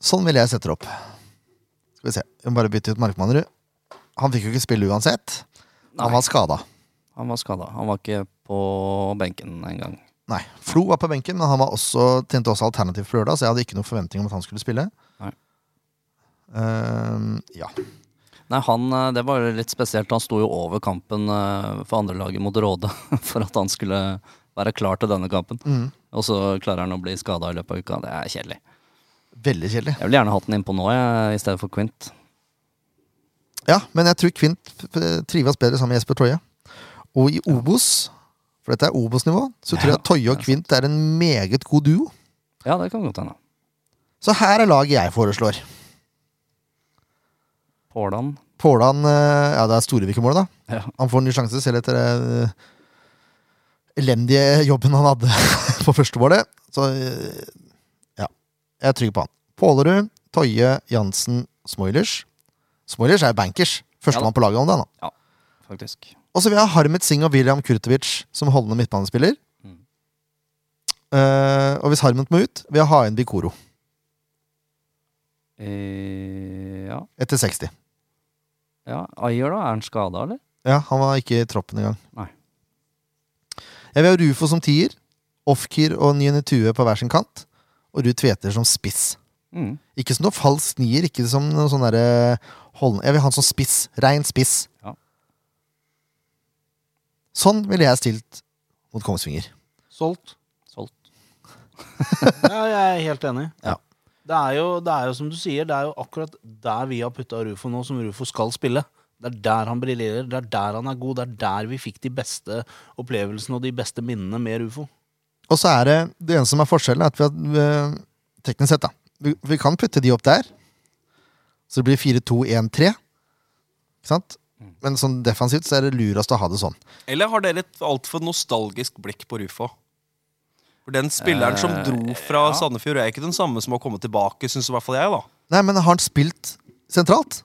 Sånn ville jeg sette det opp. Skal vi se. Vi må bare bytte ut Markmannrud. Han fikk jo ikke spille uansett. Han var skada. Han var skada. Han var ikke på benken engang. Nei. Flo var på benken, men han var også, tjente også alternativ på lørdag, så jeg hadde ikke noen forventning om at han skulle spille. Nei. Uh, ja. Nei, han, eh, Det var litt spesielt. Han sto jo over kampen eh, for andrelaget mot Råde for at han skulle være klar til denne kampen. Mm. Og så klarer han å bli skada i løpet av uka. Det er kjedelig. Veldig kjedelig. Jeg ville gjerne hatt den innpå nå, jeg, i stedet for Quint. Ja, men jeg tror Kvint trives bedre sammen med Jesper Toje. Og i Obos, for dette er Obos-nivå, så tror jeg Toye og Kvint er en meget god duo. Ja, det kan godt hende. Så her er laget jeg foreslår. Pålan. Påland eh, Ja, det er Storevik i mål, da. Ja. Han får en ny sjanse selv etter den eh, elendige jobben han hadde på første målet. Så eh, ja, jeg er trygg på han. Pålerud, Toye, Jansen, Smoilers. Smoilers er bankers. Førstemann Ja på laget om dagen. Ja, Faktisk. Og så vil jeg ha Harmet Singh og William Kurtovic som holdende midtbanespiller. Mm. Uh, og hvis Harmet må ut, vil jeg ha inn Bikoro Eh, ja. etter 60. ja. Ayer, da? Er han skada, eller? Ja, han var ikke i troppen engang. Nei. Jeg vil ha Rufo som tier, Ofkir og Nyene Tue på hver sin kant, og Ruud Tveter som spiss. Mm. Ikke som noe falsk nier, ikke som noe sånn derre holdende Jeg vil ha han som spiss. Rein spiss. Ja. Sånn ville jeg stilt mot Kongsvinger. Solgt. Solgt. Ja, jeg er helt enig. Ja. Det, er jo, det er jo som du sier, det er jo akkurat der vi har putta Rufo nå, som Rufo skal spille. Det er der han briljerer, det er der han er god, det er der vi fikk de beste opplevelsene og de beste minnene med Rufo. Og så er det det eneste som er forskjellen, er at vi har teknisk sett, da vi, vi kan putte de opp der. Så det blir 4-2-1-3. Ikke sant? Men sånn defensivt så er det lurest å ha det sånn. Eller har dere et altfor nostalgisk blikk på Rufo? For den spilleren som Eh, dro fra ja. Sandefjord, er ikke den samme som har kommet tilbake, Synes i hvert fall jeg, da. Nei, men har han spilt sentralt?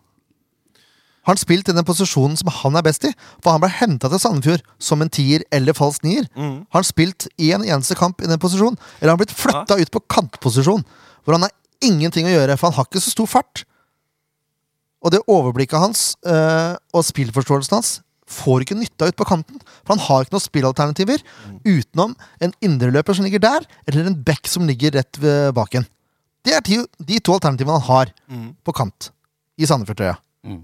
Har han spilt i den posisjonen som han er best i? For han ble henta til Sandefjord som en tier eller falsk nier. Mm. Har han spilt én eneste kamp i den posisjonen? Eller har han blitt flytta ut på kantposisjon, hvor han har ingenting å gjøre, for han har ikke så stor fart? Og det overblikket hans øh, og spillforståelsen hans får ikke nytta ut på kanten. For han har ikke noen spillalternativer utenom en indreløper som ligger der, eller en back som ligger rett ved baken. Det er de, de to alternativene han har Mm. på kant i Sandefjordtrøya. Mm.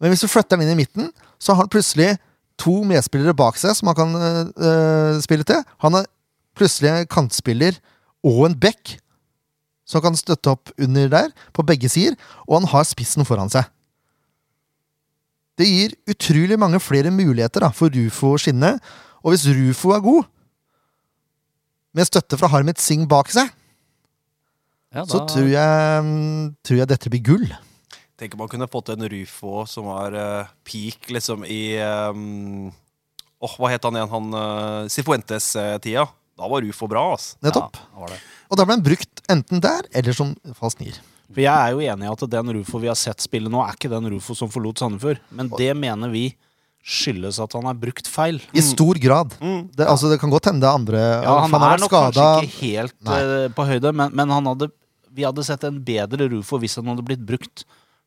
Men hvis du flytter den inn i midten, så har han plutselig to medspillere bak seg som han kan øh, spille til. Han er plutselig en kantspiller og en back som kan støtte opp under der, på begge sider, og han har spissen foran seg. Det gir utrolig mange flere muligheter da, for Rufo å skinne, og hvis Rufo er god, med støtte fra Harmet Singh bak seg, Ja, så tror jeg, mm, tror jeg dette blir gull. Tenker man kunne fått en Rufo som var uh, peak liksom i um, oh, hva het han igjen? Han uh, Sifuentes-tida. Da var Rufo bra, altså. Nettopp. Ja, det det. Og da ble han brukt enten der eller som falsk nier. For jeg er jo enig i at den Rufo vi har sett spille nå, er ikke den Rufo som forlot Sandefjord. Men det mener vi skyldes at han er brukt feil. I stor grad. Mm. Det, altså, det kan godt hende det andre Ja, han han er nok skadet. kanskje ikke helt Nei. eh, på høyde, men, men han hadde, vi hadde sett en bedre Rufo hvis han hadde blitt brukt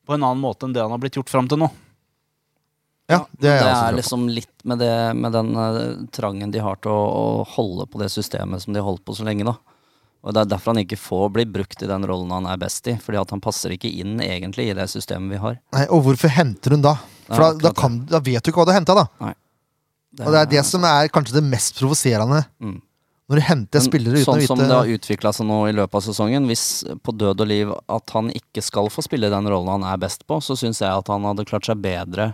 på en annen måte enn det han har blitt gjort fram til nå. Ja, det er det er liksom litt med, det, med den uh, trangen de har til å, å holde på det systemet som de har holdt på så lenge, da. Og Det er derfor han ikke får bli brukt i den rollen han er best i. Fordi at han passer ikke inn egentlig i det systemet vi har. Nei, og hvorfor henter hun da? For da, da, kan, da vet du ikke hva du henta, da. Nei. Og det er det som er kanskje det mest provoserende. Mm. Når du henter spillere uten sånn å som det har utvikla seg nå i løpet av sesongen, hvis på død og liv at han ikke skal få spille den rollen han er best på, så syns jeg at han hadde klart seg bedre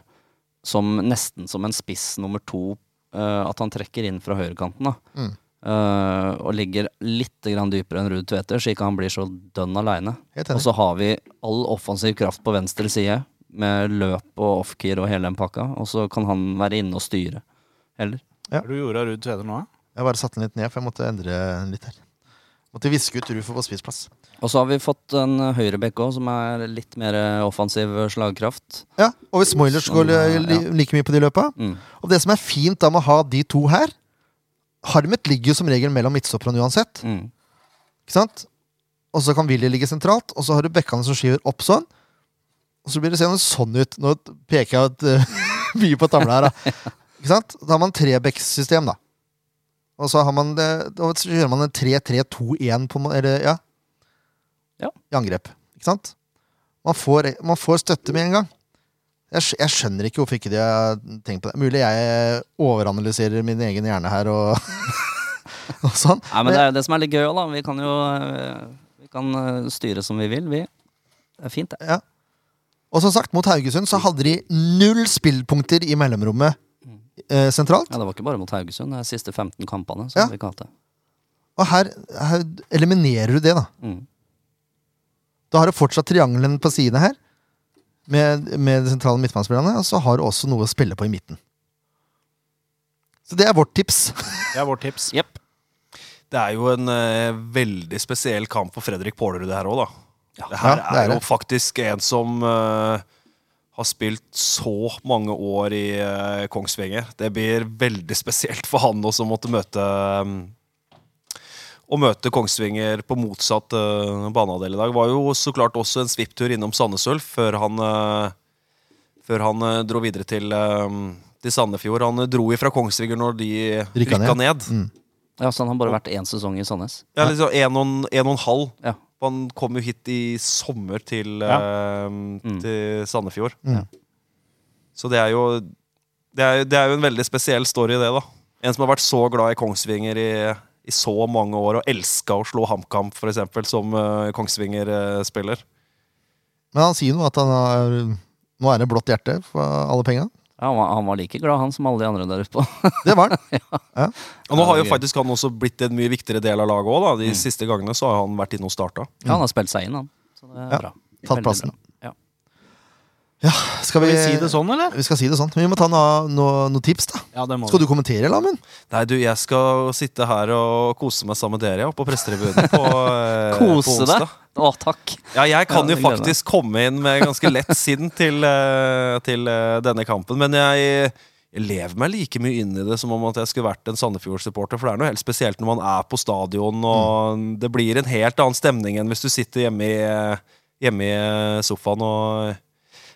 som nesten som en spiss nummer to. Uh, at han trekker inn fra høyrekanten. da. Mm. Eh, og ligger litt grann dypere enn Ruud Tveter, så ikke han blir så dønn aleine. Og så har vi all offensiv kraft på venstre side, med løp og offkeer og hele den pakka. Og så kan han være inne og styre heller. Hva er det du gjorde av Ruud Tveter nå? da? Jeg bare satte den litt ned, for jeg måtte endre den litt her. Måtte viske ut Rufo på spissplass. Og så har vi fått en høyrebekk òg, som er litt mer offensiv slagkraft. Ja, Og hvis Moilers Som, går li, ja. like mye på de løpa Mm. Og det som er fint da med å ha de to her Harmet ligger jo som regel mellom midtstopperne uansett. Mm. Ikke sant? Og så kan Willy ligge sentralt, og så har du bekkene som skyver opp sånn. Og så blir det seende sånn ut. Nå peker jeg ut uh, mye på tavla her, da. Ikke sant? Da har man trebekkssystem, da. Og så har man det, da kjører man en 3-3-2-1 på Eller, ja. Ja. I angrep. Ikke sant? Man får, man får støtte med en gang. Jeg, jeg skjønner ikke hvorfor ikke de har tenkt på det. Mulig jeg overanalyserer min egen hjerne her og, og sånn. Nei, men det er jo det som er litt gøy òg, da. Vi kan jo eh, vi kan eh, styre som vi vil, vi. Det er fint, det. Ja. Og som sagt, mot Haugesund så hadde de null spillpunkter i mellomrommet eh, sentralt. Ja, Det var ikke bare mot Haugesund. Det er siste 15 kampene. som Ja. vi det. Og her, her eliminerer du det, da. Mm. Da har du fortsatt triangelen på sidene her, med, med de sentrale midtbanespillerne, og så har du også noe å spille på i midten. Så det er vårt tips. Det er vårt tips. yep. Det er jo en uh, veldig spesiell kamp for Fredrik Pålerud, det her òg, da. Ja. Det her Ja, det er er, jo det. faktisk en som uh, har spilt så mange år i uh, Kongsvinger. Det blir veldig spesielt for han også å måtte møte um, Å møte Kongsvinger på motsatt uh, banehalvdel i dag. Var jo så klart også en svipptur innom Sandnes Ulf før han, uh, før han uh, dro videre til, til Sandefjord. Han dro ifra Kongsvinger når de Rykka rykka ned. ned. Mm. Ja, så han har bare vært én sesong i Sandnes. Ja, liksom en og, en- en og en halv. Ja. Han kom jo hit i sommer til, Ja. mm. til Sandefjord. Mm. Så det er jo det er, det er jo en veldig spesiell story, det, da. En som har vært så glad i Kongsvinger i, i så mange år, og elska å slå HamKam, eksempel, som uh, Kongsvinger-spiller. Men han sier jo at han har Nå er det blått hjerte for alle penga. Ja, han, var, han var like glad, han, som alle de andre der ute. Det var han. Og nå har jo faktisk han også blitt en mye viktigere del av laget òg. De siste gangene så har han vært inne og starta. Ja, han har spilt seg inn, han. Så det er Ja, bra. tatt Veldig plassen. bra. Skal vi, vi si det sånn, eller? Vi skal si det sånn. Vi må ta noen noe, noe tips, da. Ja, det må Skal du kommentere, Lamen? Nei, du, jeg skal sitte her og kose meg sammen med dere ja, på prestetribunen på, eh, på Kose deg? Å, takk. Ja, jeg kan Ja, jo faktisk komme inn med ganske lett sinn til, eh, til eh, denne kampen, men jeg, jeg lever meg like mye inn i det som om at jeg skulle vært en Sandefjord-supporter, for det er noe helt spesielt når man er på stadion, og det blir en helt annen stemning enn hvis du sitter hjemme i, hjemme i sofaen. og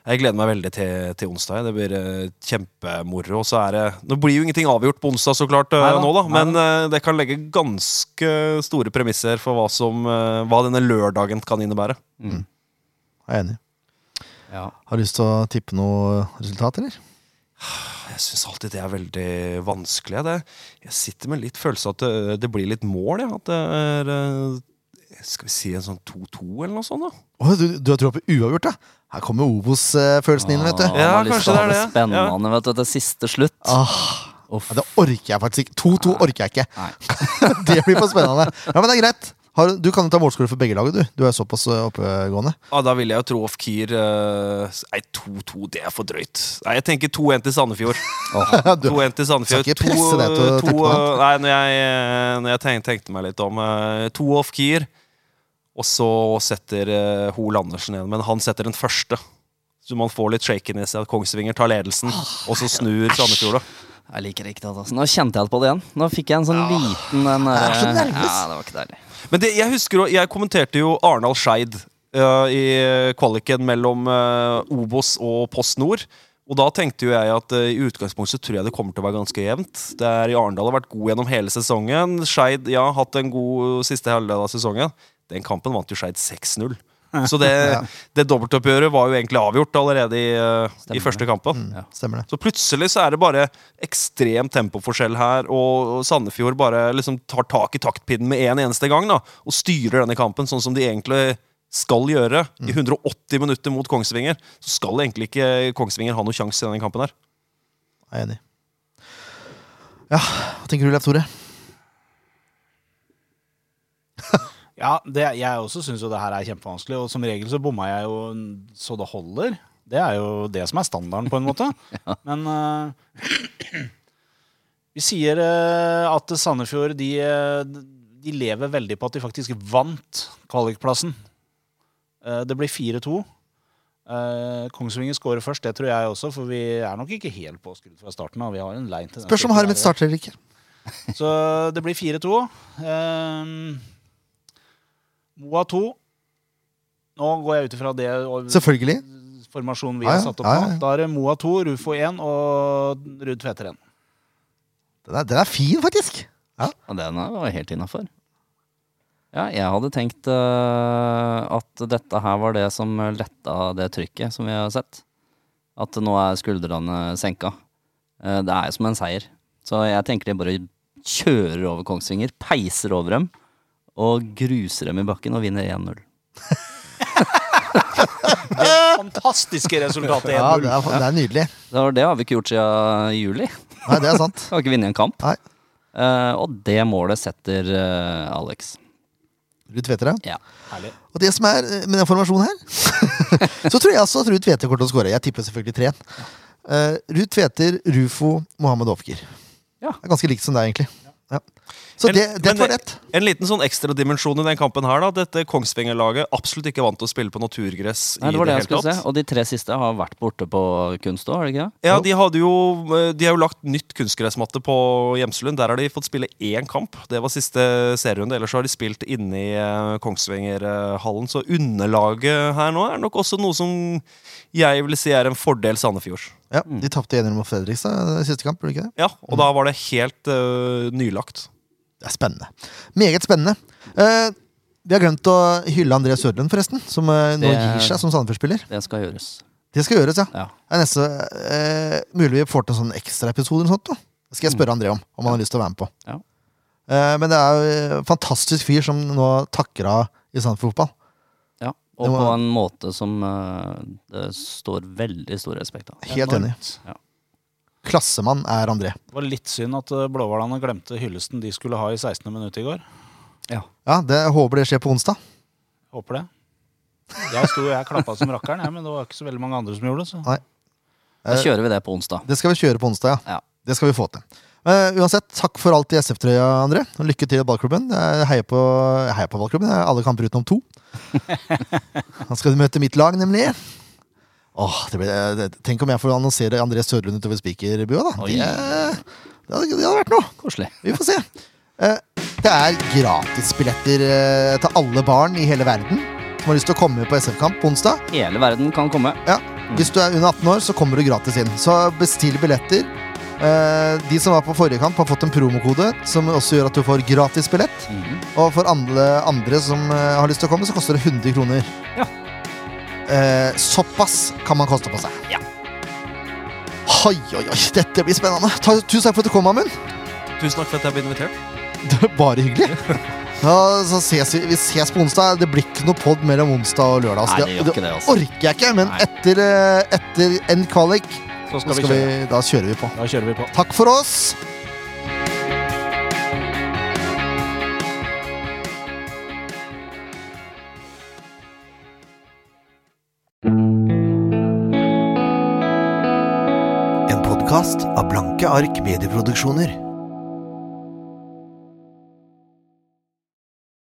jeg gleder meg veldig til, til onsdag. Det blir eh, kjempemoro. Og så er det Nå blir jo ingenting avgjort på onsdag, så klart, eh, Neida, nå, da. Men Neida. det kan legge ganske store premisser for hva, som, eh, hva denne lørdagen kan innebære. Jeg er enig. Ja. Har du lyst til å tippe noe resultat, eller? Jeg syns alltid det er veldig vanskelig. Det. Jeg sitter med litt følelse av at det, det blir litt mål. Ja. At det er eh, Skal vi si en sånn 2-2 eller noe sånt? da? Oh, du, du har troa på uavgjort, ja? Her kommer Obos-følelsen inn, vet du. Ah, Ja, kanskje det er det det. spennende vet du, til siste slutt. Ah, Uff. ja, det orker jeg faktisk ikke. 2-2 orker jeg ikke. Nei. det blir for spennende. Ja, Men det er greit. Har, du kan jo ta målskårer for begge lag, du. Du er såpass eh, oppegående. Ja, Da vil jeg jo tro Off Kier eh, Nei, 2-2, det er for drøyt. Nei, Jeg tenker 2-1 til Sandefjord. Du, 2-1 til Sandefjord. Skal ikke presse deg til å tenke på det. Nei, når jeg, når jeg tenkte, tenkte meg litt om eh, To Off Kier, og så setter uh, Hol Andersen igjen. Men han setter den første. Så man får litt shaken i seg at Kongsvinger tar ledelsen, og så snur Sandefjord, jeg liker ikke det. Altså. Nå kjente jeg på det igjen. Nå fikk jeg en sånn liten den Jeg er så nervøs. Ja, det var ikke deilig. Men det, jeg husker jeg kommenterte jo Arendal Skeid uh, i kvaliken mellom uh, Obos og Post Nord. Og da tenkte jo jeg at uh, i utgangspunktet så tror jeg det kommer til å være ganske jevnt. Det er i Arendal har vært god gjennom hele sesongen. Skeid ja, hatt en god siste halvdel av sesongen. Den kampen vant jo Skeid 6-0. Så det, det dobbeltoppgjøret var jo egentlig avgjort allerede i, eh, i første kampen. Mm, ja. Så plutselig så er det bare ekstrem tempoforskjell her, og og Sandefjord bare liksom tar tak i taktpinnen med en eneste gang da, og styrer denne kampen sånn som de egentlig skal gjøre. I 180 minutter mot Kongsvinger så skal egentlig ikke Kongsvinger ha noen sjanse i denne kampen her. Jeg er enig. Ja, hva tenker du, Leif Tore? Ja, det, jeg også syns jo det her er kjempevanskelig, og som regel så bomma jeg jo så det holder. Det er jo det som er standarden, på en måte. Men uh, vi sier uh, at Sandefjord de, eh, de lever veldig på at de faktisk vant kvalikplassen. Uh, det blir 4-2. Uh, Kongsvinger skårer først, det tror jeg også, for vi er nok ikke helt påskrudd fra starten av. Vi har en til Spørs om Harmet starter eller ikke. Så det blir 4-2. Um, Moa 2. Nå går jeg ut ifra det Selvfølgelig. formasjonen vi Ja, har satt opp Ja, nå. Da er det Moa 2, Rufo 1 og Ruud Tveter 1. Den er, den er fin, faktisk. Ja, den er- var helt innafor. Ja, jeg hadde tenkt uh, at dette her var det som letta det trykket som vi har sett. At nå er skuldrene senka. Uh, det er jo som en seier. Så jeg tenker de bare kjører over Kongsvinger, peiser over dem og gruser dem i bakken og vinner 1-0. det Fantastiske resultatet 1-0. Ja, det er, det er nydelig. Det, var- det har vi ikke gjort siden juli. Nei, det er sant. Vi har ikke vunnet en kamp. Nei. Uh, og det målet setter uh, Alex. Ruud Tveter, ja. Herlig. Og det som er eh, med den formasjonen her Så tror jeg også at Ruud Tveter kommer til å skåre. Jeg tipper selvfølgelig tre. Uh, Ruud Tveter, Rufo, Mohammed Ofker. Ja. Det er ganske likt som deg, egentlig. Ja. Så det, det men var det- rett. En liten sånn ekstra dimensjon i den kampen her. da Dette Kongsvinger-laget absolutt ikke vant til å spille på naturgress. Nei, i det var det jeg skulle tatt. se. Og de tre siste har vært borte på kunst òg, har de ikke det? Ja, de, hadde jo, de har jo lagt nytt kunstgressmatte på Gjemselund. Der har de fått spille én kamp. Det var siste serierunde. Ellers så har de spilt inne i Kongsvinger-hallen. Så underlaget her nå er nok også noe som jeg vil si er en fordel Sandefjords. Ja, De tapte 1-0 mot Fredrikstad i siste kamp. gjorde de ikke det? Ja, og da var det helt uh, nylagt. Det er spennende. Meget spennende. Uh, vi har glemt å hylle André Sørlund, forresten. Som uh, nå Det- gir seg som Sandefjord-spiller. Det skal gjøres. Det skal gjøres, ja. Ja. Det er neste, uh, mulig vi får til en sånn ekstraepisode eller noe sånt. Da. Det skal jeg spørre André om, om han har lyst til å være med på. Ja. Eh, men det er jo en fantastisk fyr som nå takker av i Sandefjord fotball. Og var... på en måte som eh, det står veldig stor respekt av. Helt enig. Ja. Klassemann er André. Det var litt synd at eh, blåhvalene glemte hyllesten de skulle ha i 16. minutt i går. Ja. Ja, det, håper det skjer på onsdag. Håper det. Jeg sto jeg klappa som rakkeren, jeg, men det var ikke så veldig mange andre som gjorde det. Så. Nei. Da kjører vi det på onsdag. Det skal vi kjøre på onsdag, ja. Ja. Det skal vi få til. Men uansett, takk for alt i SF-trøya, André. Lykke til i ballklubben. Jeg heier på, jeg heier på ballklubben. Jeg alle kamper utenom to. Da skal du møte mitt lag, nemlig. Åh, det blir, det, tenk om jeg får annonsere André Sørlund utover spikerbua, da. Det, det, hadde, det hadde vært noe. Koselig. Vi får se. Uh, Det er gratisbilletter uh, til alle barn i hele verden som har lyst til å komme på SF-kamp på onsdag. Hele verden kan komme. Ja, Hvis du er under 18 år, så kommer du gratis inn. Så bestill billetter. Eh, De som var på forrige kamp, har fått en promokode som også gjør at du får gratis billett. Mhm. Og for alle andre som eh, har lyst til å komme, så koster det 100 kroner. Ja. Eh, såpass kan man koste på seg. Ja. Oi, oi, oi, dette blir spennende. Ta, tusen takk for at du kom, Amund. Tusen takk for at jeg ble invitert. Det var bare hyggelig. Ja, så ses vi, vi ses på onsdag. Det blir ikke noe pod mellom onsdag og lørdag. Nei, så det ikke det, altså. orker jeg ikke. Men etter, etter en kvalik, Så skal, skal vi kjøre. vi, da kjører vi på. Da kjører vi på. Takk for oss. En podkast av Blanke ark medieproduksjoner.